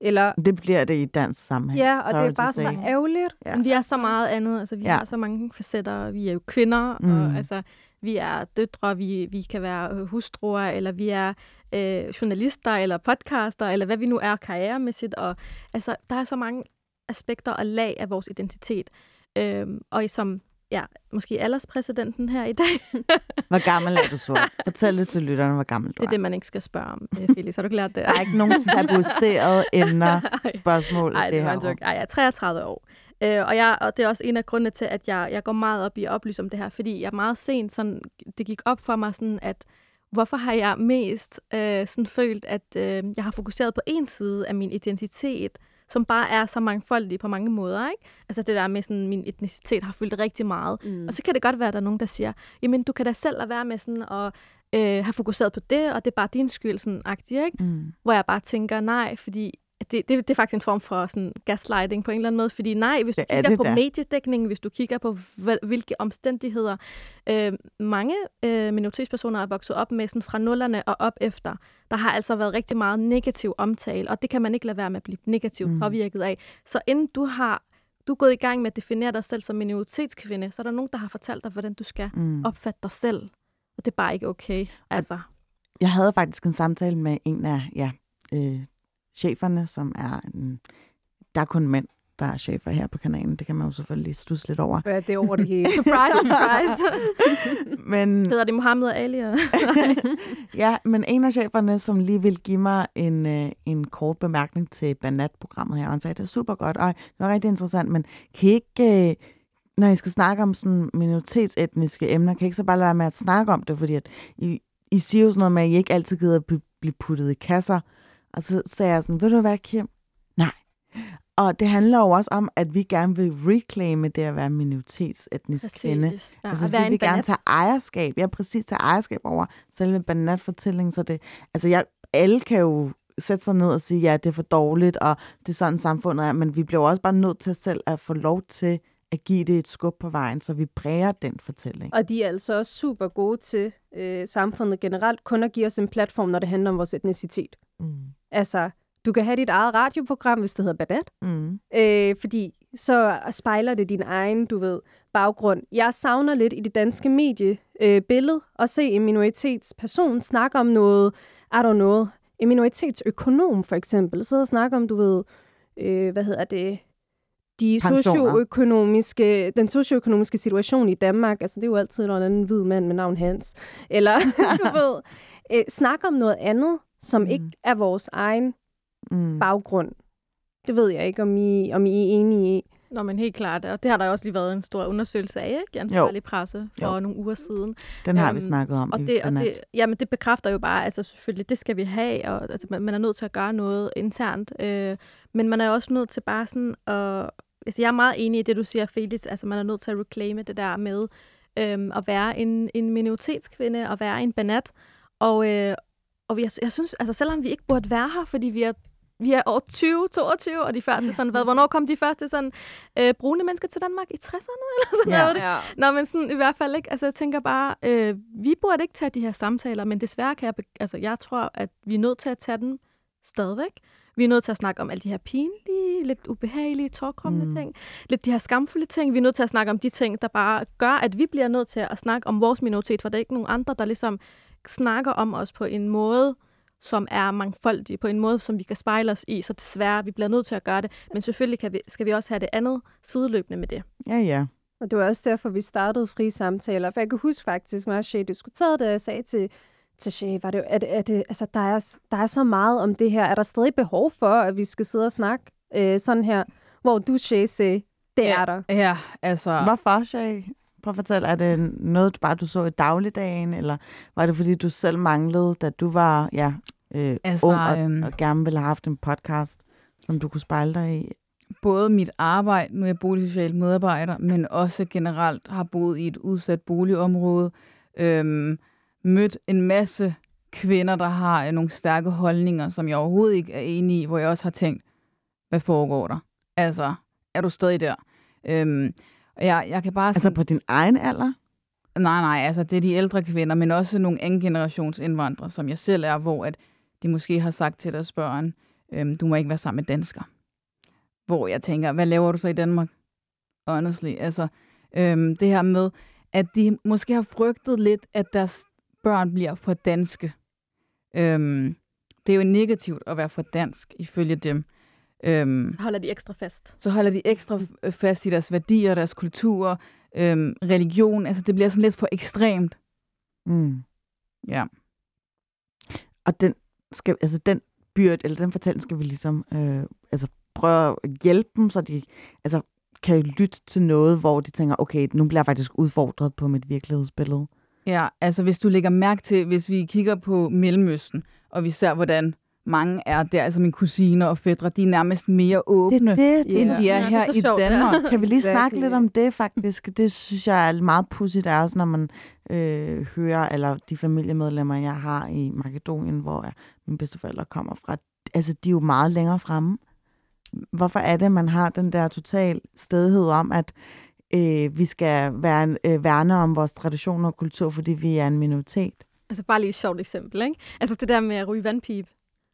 Speaker 5: Eller,
Speaker 1: Det bliver det i dansk sammenhæng.
Speaker 5: ja, og
Speaker 1: sorry
Speaker 5: det er bare så ærgerligt.
Speaker 1: Ja.
Speaker 2: Men vi er så meget andet. Altså, vi
Speaker 1: Ja.
Speaker 2: har så mange facetter. Vi er jo kvinder, mm. Og altså, vi er døtre, vi, vi kan være hustruer, eller vi er øh, journalister, eller podcaster, eller hvad vi nu er karrieremæssigt. Og, altså, der er så mange aspekter og lag af vores identitet. Øhm, og som ja, måske alderspræsidenten her i dag, <laughs>
Speaker 1: Hvor gammel er du så? Fortæl det til lytterne, hvor gammel du
Speaker 2: det er
Speaker 1: er.
Speaker 2: det, man ikke skal spørge om, øh, Felix. Har du lært det?
Speaker 1: Der er ikke nogen <laughs> tabuiserede emner,
Speaker 2: Ej.
Speaker 1: spørgsmål
Speaker 2: Nej,
Speaker 1: i
Speaker 2: det
Speaker 1: det
Speaker 2: var
Speaker 1: her
Speaker 2: joke. Ej, jeg er 33 år. Øh, og, jeg, og det er også en af grundene til, at jeg, jeg går meget op i at oplyse om det her, fordi jeg meget sent, sådan, det gik op for mig, sådan, at hvorfor har jeg mest øh, sådan følt, at øh, jeg har fokuseret på en side af min identitet, som bare er så mangfoldige på mange måder. Ikke? Altså det der med, sådan, min etnicitet har fyldt rigtig meget.
Speaker 5: Mm.
Speaker 2: Og så kan det godt være, at der er nogen, der siger, jamen du kan da selv lade være med sådan at øh, have fokuseret på det, og det er bare din skyld, sådan agtigt, ikke?
Speaker 1: Mm.
Speaker 2: Hvor jeg bare tænker, nej, fordi det, det, det er faktisk en form for sådan gaslighting på en eller anden måde, fordi nej, hvis du
Speaker 1: Det er
Speaker 2: kigger på
Speaker 1: da.
Speaker 2: mediedækningen, hvis du kigger på, hvil- hvilke omstændigheder øh, mange øh, minoritetspersoner er vokset op med sådan fra nullerne og op efter, der har altså været rigtig meget negativ omtale, og det kan man ikke lade være med at blive negativt
Speaker 1: mm.
Speaker 2: påvirket af. Så inden du har du er gået i gang med at definere dig selv som minoritetskvinde, så er der nogen, der har fortalt dig, hvordan du skal
Speaker 1: Mm.
Speaker 2: opfatte dig selv. Og det er bare ikke okay. Altså,
Speaker 1: Jeg havde faktisk en samtale med en af ja, øh, cheferne, som er en, der er kun mænd, der er chefer her på kanalen. Det kan man jo selvfølgelig studse lidt over.
Speaker 5: Ja, det er over det hele.
Speaker 2: surprise, surprise. <laughs>
Speaker 1: Men
Speaker 2: Hedder det Mohammed og Ali? <laughs> og-
Speaker 1: ja, men en af cheferne, som lige ville give mig en, øh, en kort bemærkning til Banat-programmet her, og han sagde, det er super godt, og det var rigtig interessant, men kan I ikke, øh, når I skal snakke om sådan minoritetsetniske emner, kan I ikke så bare lade være med at snakke om det, fordi at I, I siger jo sådan noget med, at I ikke altid gider blive puttet i kasser. Og så sagde jeg sådan, ved du hvad, Kim? Nej. Og det handler jo også om, at vi gerne vil reclaime det at være minoritetsetnisk kvinde.
Speaker 2: Præcis. Ja,
Speaker 1: Altså, vi
Speaker 2: være
Speaker 1: vil gerne tage ejerskab. Jeg ja, præcis tage ejerskab over selve banatfortællingen. Så det, altså, jeg, alle kan jo sætte sig ned og sige, ja, det er for dårligt, og det er sådan samfundet er, men vi bliver også bare nødt til selv at få lov til at give det et skub på vejen, så vi præger den fortælling.
Speaker 5: Og de er altså også super gode til øh, samfundet generelt, kun at give os en platform, når det handler om vores etnicitet.
Speaker 1: Mm.
Speaker 5: Altså, du kan have dit eget radioprogram, hvis det hedder Banat,
Speaker 1: Mm.
Speaker 5: øh, fordi så spejler det din egen, du ved, baggrund. Jeg savner lidt i det danske mediebillede øh, billede at se en minoritetsperson snakke om noget, I don't know, en minoritetsøkonom for eksempel, sidde og snakke om, du ved, øh, hvad hedder det, de socioøkonomiske, den socioøkonomiske situation i Danmark, altså det er jo altid en eller anden hvid mand med navn Hans, eller <laughs> du ved, øh, snakke om noget andet, som
Speaker 1: Mm.
Speaker 5: ikke er vores egen
Speaker 1: Mm.
Speaker 5: baggrund. Det ved jeg ikke, om I, om I er enige i.
Speaker 2: Nå, men helt klart. Og det har der jo også lige været en stor undersøgelse af, ikke? Ansvarlig presse for
Speaker 1: Jo.
Speaker 2: nogle uger siden.
Speaker 1: Den har vi
Speaker 2: Øhm,
Speaker 1: snakket om
Speaker 2: Og det, og det, jamen, det bekræfter jo bare, altså selvfølgelig, det skal vi have, og altså, man, man er nødt til at gøre noget internt. Øh, men man er også nødt til bare sådan at... Altså, jeg er meget enig i det, du siger, Felix. Altså, man er nødt til at reclaime det der med øhm, at være en, en minoritetskvinde, og være en banat. Og, øh, og vi, jeg synes, altså, selvom vi ikke burde være her, fordi vi er vi er år 2022, og de første sådan, hvad, hvornår kom de første sådan, øh, brune mennesker til Danmark? I 60'erne <laughs> eller sådan
Speaker 1: Ja.
Speaker 2: noget? Ja. Nå, men sådan i hvert fald ikke. Altså, jeg tænker bare, øh, vi burde ikke tage de her samtaler, men desværre kan jeg, altså, jeg tror, at vi er nødt til at tage dem stadigvæk. Vi er nødt til at snakke om alle de her pinlige, lidt ubehagelige, tårkommende
Speaker 1: Mm.
Speaker 2: mm. ting. Lidt de her skamfulde ting. Vi er nødt til at snakke om de ting, der bare gør, at vi bliver nødt til at snakke om vores minoritet, for der er ikke nogen andre, der ligesom snakker om os på en måde, som er mangfoldig, på en måde, som vi kan spejle os i. Så desværre, vi bliver nødt til at gøre det. Men selvfølgelig kan vi, skal vi også have det andet sideløbende med det.
Speaker 1: Ja, ja.
Speaker 5: Og det var også derfor, vi startede fri samtaler. For jeg kan huske faktisk, når Shay diskuterede det, jeg sagde til, til Shay, var det, at, at, altså, der, er, der er så meget om det her. Er der stadig behov for, at vi skal sidde og snakke øh, sådan her? Hvor du, Shay, sagde, det er der.
Speaker 3: Ja, altså...
Speaker 1: Hvorfor, Shay? Prøv at fortælle, er det noget, bare du så i dagligdagen, eller var det, fordi du selv manglede, da du var ja, øh,
Speaker 3: Altså,
Speaker 1: ung og,
Speaker 3: øhm,
Speaker 1: og gerne ville have haft en podcast, som du kunne spejle dig i?
Speaker 3: både mit arbejde, nu er jeg boligsocial medarbejder, men også generelt har boet i et udsat boligområde, øhm, mødt en masse kvinder, der har øh, nogle stærke holdninger, som jeg overhovedet ikke er enig i, hvor jeg også har tænkt, hvad foregår der? Altså, er du stadig der? Øhm, jeg, jeg kan bare
Speaker 1: Altså på din egen alder?
Speaker 3: Nej, nej, altså det er de ældre kvinder, men også nogle anden generations indvandrere, som jeg selv er, hvor at de måske har sagt til deres børn, øhm, du må ikke være sammen med dansker. Hvor jeg tænker, hvad laver du så i Danmark? Honestly, altså øhm, det her med, at de måske har frygtet lidt, at deres børn bliver for danske. Øhm, det er jo negativt at være for dansk, ifølge dem. Øhm,
Speaker 2: Så holder de ekstra fast.
Speaker 3: så holder de ekstra f- fast i deres værdier, deres kultur, øhm, religion. Altså, det bliver sådan lidt for ekstremt.
Speaker 1: Mm.
Speaker 3: Ja.
Speaker 1: Og den, skal, altså den byrde, eller den fortælling skal vi ligesom øh, altså prøve at hjælpe dem, så de altså, kan lytte til noget, hvor de tænker, okay, nu bliver jeg faktisk udfordret på mit virkelighedsbillede.
Speaker 3: Ja, altså hvis du lægger mærke til, hvis vi kigger på Mellemøsten, og vi ser, hvordan mange er der, altså mine kusiner og fædre, de er nærmest mere åbne,
Speaker 1: Det, det, det,
Speaker 3: end de er
Speaker 2: er
Speaker 3: her i
Speaker 2: sjovt, ja.
Speaker 3: Danmark. <laughs>
Speaker 1: Kan vi lige snakke lidt om det faktisk? Det synes jeg er meget pudsigt, er også når man øh, hører, eller de familiemedlemmer, jeg har i Makedonien, hvor jeg, mine bedsteforældre kommer fra, altså de er jo meget længere fremme. Hvorfor er det, man har den der total stedighed om, at øh, vi skal være, øh, værne om vores traditioner og kultur, fordi vi er en minoritet?
Speaker 2: Altså bare lige et sjovt eksempel, ikke? Altså det der med at ryge vandpipe.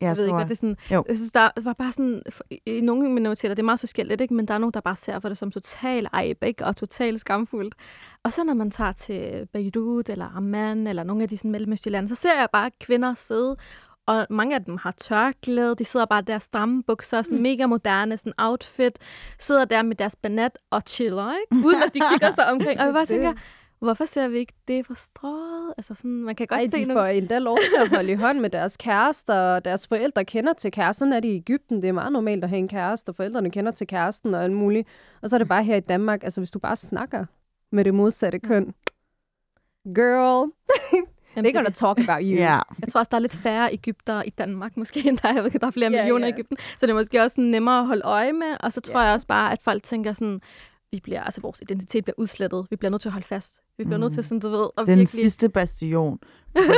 Speaker 1: Jeg,
Speaker 2: Jeg ved ikke, hvad det er sådan...
Speaker 1: Jo.
Speaker 2: Jeg synes, der var bare sådan... I, nogle minoriteter, det er meget forskelligt, ikke? Men der er nogen, der bare ser for det som total ejb, ikke? Og total skamfuldt. Og så når man tager til Beirut eller Amman eller nogle af de sådan mellemøstlige lande, så ser jeg bare kvinder sidde og mange af dem har tørklæde, de sidder bare der stramme bukser, sådan mega moderne, sådan outfit, sidder der med deres banat og chiller, ikke? Uden at de kigger sig omkring. Og jeg bare <laughs> tænker, hvorfor ser vi ikke det for strået? Altså sådan, man kan godt
Speaker 5: Ej,
Speaker 2: se
Speaker 5: de
Speaker 2: nogle...
Speaker 5: får endda lov til at holde i <laughs> hånd med deres kærester, og deres forældre kender til kæresten. Sådan er det i Ægypten. Det er meget normalt at have en kæreste, og forældrene kender til kæresten og alt muligt. Og så er det bare her i Danmark, altså hvis du bare snakker med det modsatte køn. Girl,
Speaker 2: Jamen,
Speaker 5: they're gonna talk about you.
Speaker 1: Ja,
Speaker 2: Jeg tror også, der er lidt færre Ægypter i Danmark, måske, end der er, der er flere
Speaker 5: Ja,
Speaker 2: millioner i
Speaker 5: ja.
Speaker 2: Ægypten. Så det er måske også sådan nemmere at holde øje med. Og så tror
Speaker 5: Ja.
Speaker 2: jeg også bare, at folk tænker sådan, vi bliver, altså vores identitet bliver udslettet. Vi bliver nødt til at holde fast. Vi bliver mm. nødt til sådan, du ved, at
Speaker 1: den
Speaker 2: virkelig...
Speaker 1: sidste bastion.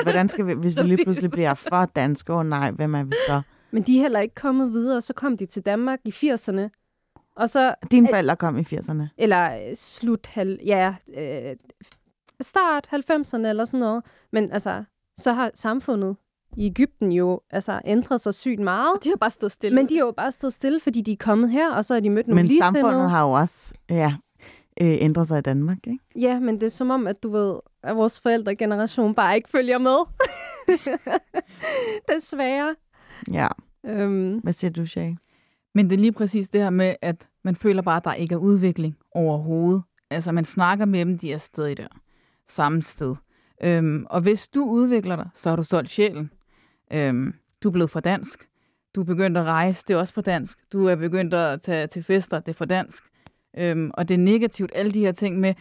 Speaker 1: Hvordan skal vi, hvis vi <laughs> lige pludselig bliver for danske, åh oh, nej, hvem er vi så?
Speaker 5: Men de er heller ikke kommet videre. Så kom de til Danmark i 80'erne. Og så,
Speaker 1: Dine forældre kom i 80'erne.
Speaker 5: eller øh, slut, halv, ja, øh, start 90'erne eller sådan noget. Men altså, så har samfundet i Ægypten jo altså, ændret sig sygt meget.
Speaker 2: De har bare stået stille.
Speaker 5: Men de har jo bare stået stille, fordi de er kommet her, og så har de mødt nogle
Speaker 1: Men
Speaker 5: ligesindede.
Speaker 1: samfundet har jo også ja, øh, ændret sig i Danmark, ikke?
Speaker 5: Ja, men det er som om, at du ved, at vores forældregeneration bare ikke følger med. <laughs> Desværre.
Speaker 1: Ja.
Speaker 5: Øhm,
Speaker 1: Hvad siger du, Shay?
Speaker 3: Men det er lige præcis det her med, at man føler bare, at der ikke er udvikling overhovedet. Altså, man snakker med dem, de er stadig der. Samme sted. Øhm, og hvis du udvikler dig, så har du solgt sjælen. Øhm, du er blevet for dansk. Du er begyndt at rejse, det er også for dansk. Du er begyndt at tage til fester, det er for dansk. Øhm, og det er negativt, alle de her ting med,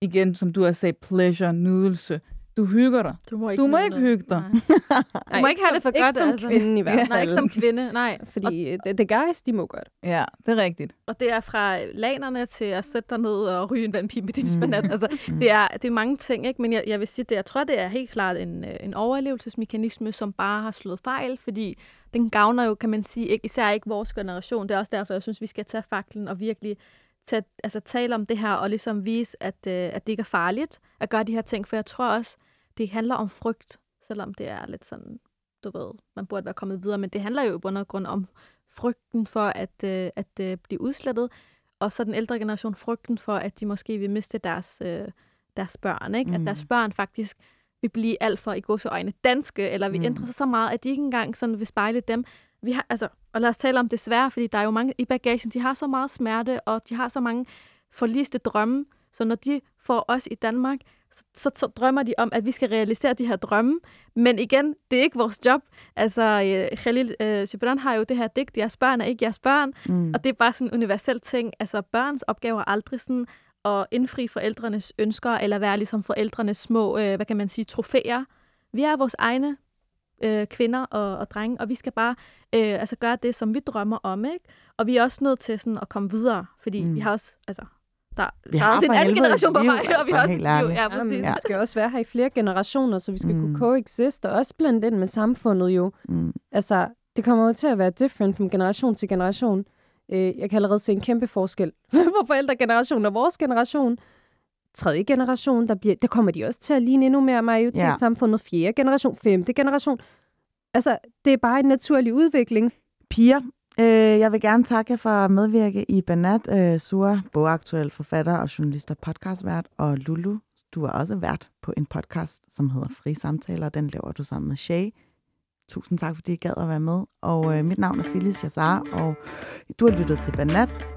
Speaker 3: igen, som du har sagt, pleasure, nydelse. Du hygger dig.
Speaker 2: du må ikke,
Speaker 3: Du må ikke hygge dig.
Speaker 2: Nej. <laughs> Du må ikke have det for godt,
Speaker 5: Ikke som
Speaker 2: altså.
Speaker 5: kvinde i hvert fald.
Speaker 2: Nej, ikke som kvinde, nej. <laughs> Og,
Speaker 5: Fordi øh, the, the guys, de må godt.
Speaker 3: Ja, det er rigtigt.
Speaker 2: og det er fra lanerne til at sætte dig ned og ryge en vandpipe med din
Speaker 1: Mm.
Speaker 2: spanat. Altså, det, er, det er mange ting, ikke? men jeg, jeg vil sige, det, jeg tror, det er helt klart en, øh, en overlevelsesmekanisme, som bare har slået fejl, fordi den gavner jo, kan man sige, ikke, især ikke vores generation. Det er også derfor, jeg synes, vi skal tage faklen og virkelig tage, altså, tale om det her, og ligesom vise, at, øh, at det ikke er farligt at gøre de her ting, for jeg tror også, det handler om frygt, selvom det er lidt sådan, du ved, man burde være kommet videre, men det handler jo i bund og grund om frygten for at, øh, at øh, blive udslettet, og så den ældre generation frygten for, at de måske vil miste deres, øh, deres børn, ikke? Mm. At
Speaker 1: Mm.
Speaker 2: deres børn faktisk vil blive alt for i gåseøjne danske, eller vil
Speaker 1: Mm.
Speaker 2: mm. ændre sig så meget, at de ikke engang sådan vil spejle dem. Vi har, altså, og lad os tale om det svære, fordi der er jo mange i bagagen, de har så meget smerte, og de har så mange forliste drømme, så når de får os i Danmark, så, så, drømmer de om, at vi skal realisere de her drømme. Men igen, det er ikke vores job. Altså, øh, Khalil øh, Gibran har jo det her digt, jeres børn er ikke jeres børn.
Speaker 1: Mm.
Speaker 2: Og det er bare sådan en universel ting. Altså, børns opgave er aldrig sådan at indfri forældrenes ønsker, eller være ligesom forældrenes små, øh, hvad kan man sige, trofæer. Vi er vores egne øh, kvinder og, og drenge, og vi skal bare øh, altså gøre det, som vi drømmer om, ikke? Og vi er også nødt til sådan at komme videre, fordi
Speaker 1: mm.
Speaker 2: vi har også, altså, der,
Speaker 1: Vi
Speaker 2: der
Speaker 1: har
Speaker 2: er også en anden generation på vej, og vi har også
Speaker 1: helt
Speaker 2: et liv. Ja,
Speaker 5: Jamen,
Speaker 2: præcis.
Speaker 5: vi skal også være her i flere generationer, så vi skal mm. Kunne coexiste, og også blande ind med samfundet jo.
Speaker 1: Mm.
Speaker 5: Altså, det kommer jo til at være different fra generation til generation. Øh, jeg kan allerede se en kæmpe forskel <laughs> på forældregenerationen og vores generation. Tredje generation, der, bliver, der kommer de også til at ligne endnu mere majoritetssamfundet. Fjerde generation, femte generation. Altså, det er bare en naturlig udvikling.
Speaker 1: Piger, øh, jeg vil gerne takke jer for at medvirke i Banat. Øh, Sura, bogaktuel forfatter og journalist og podcastvært. Og Lulu, du er også vært på en podcast, som hedder Fri Samtaler. Den laver du sammen med Shay. Tusind tak, fordi I gad at være med. Og øh, mit navn er Phyllis Jazar, og du har lyttet til Banat.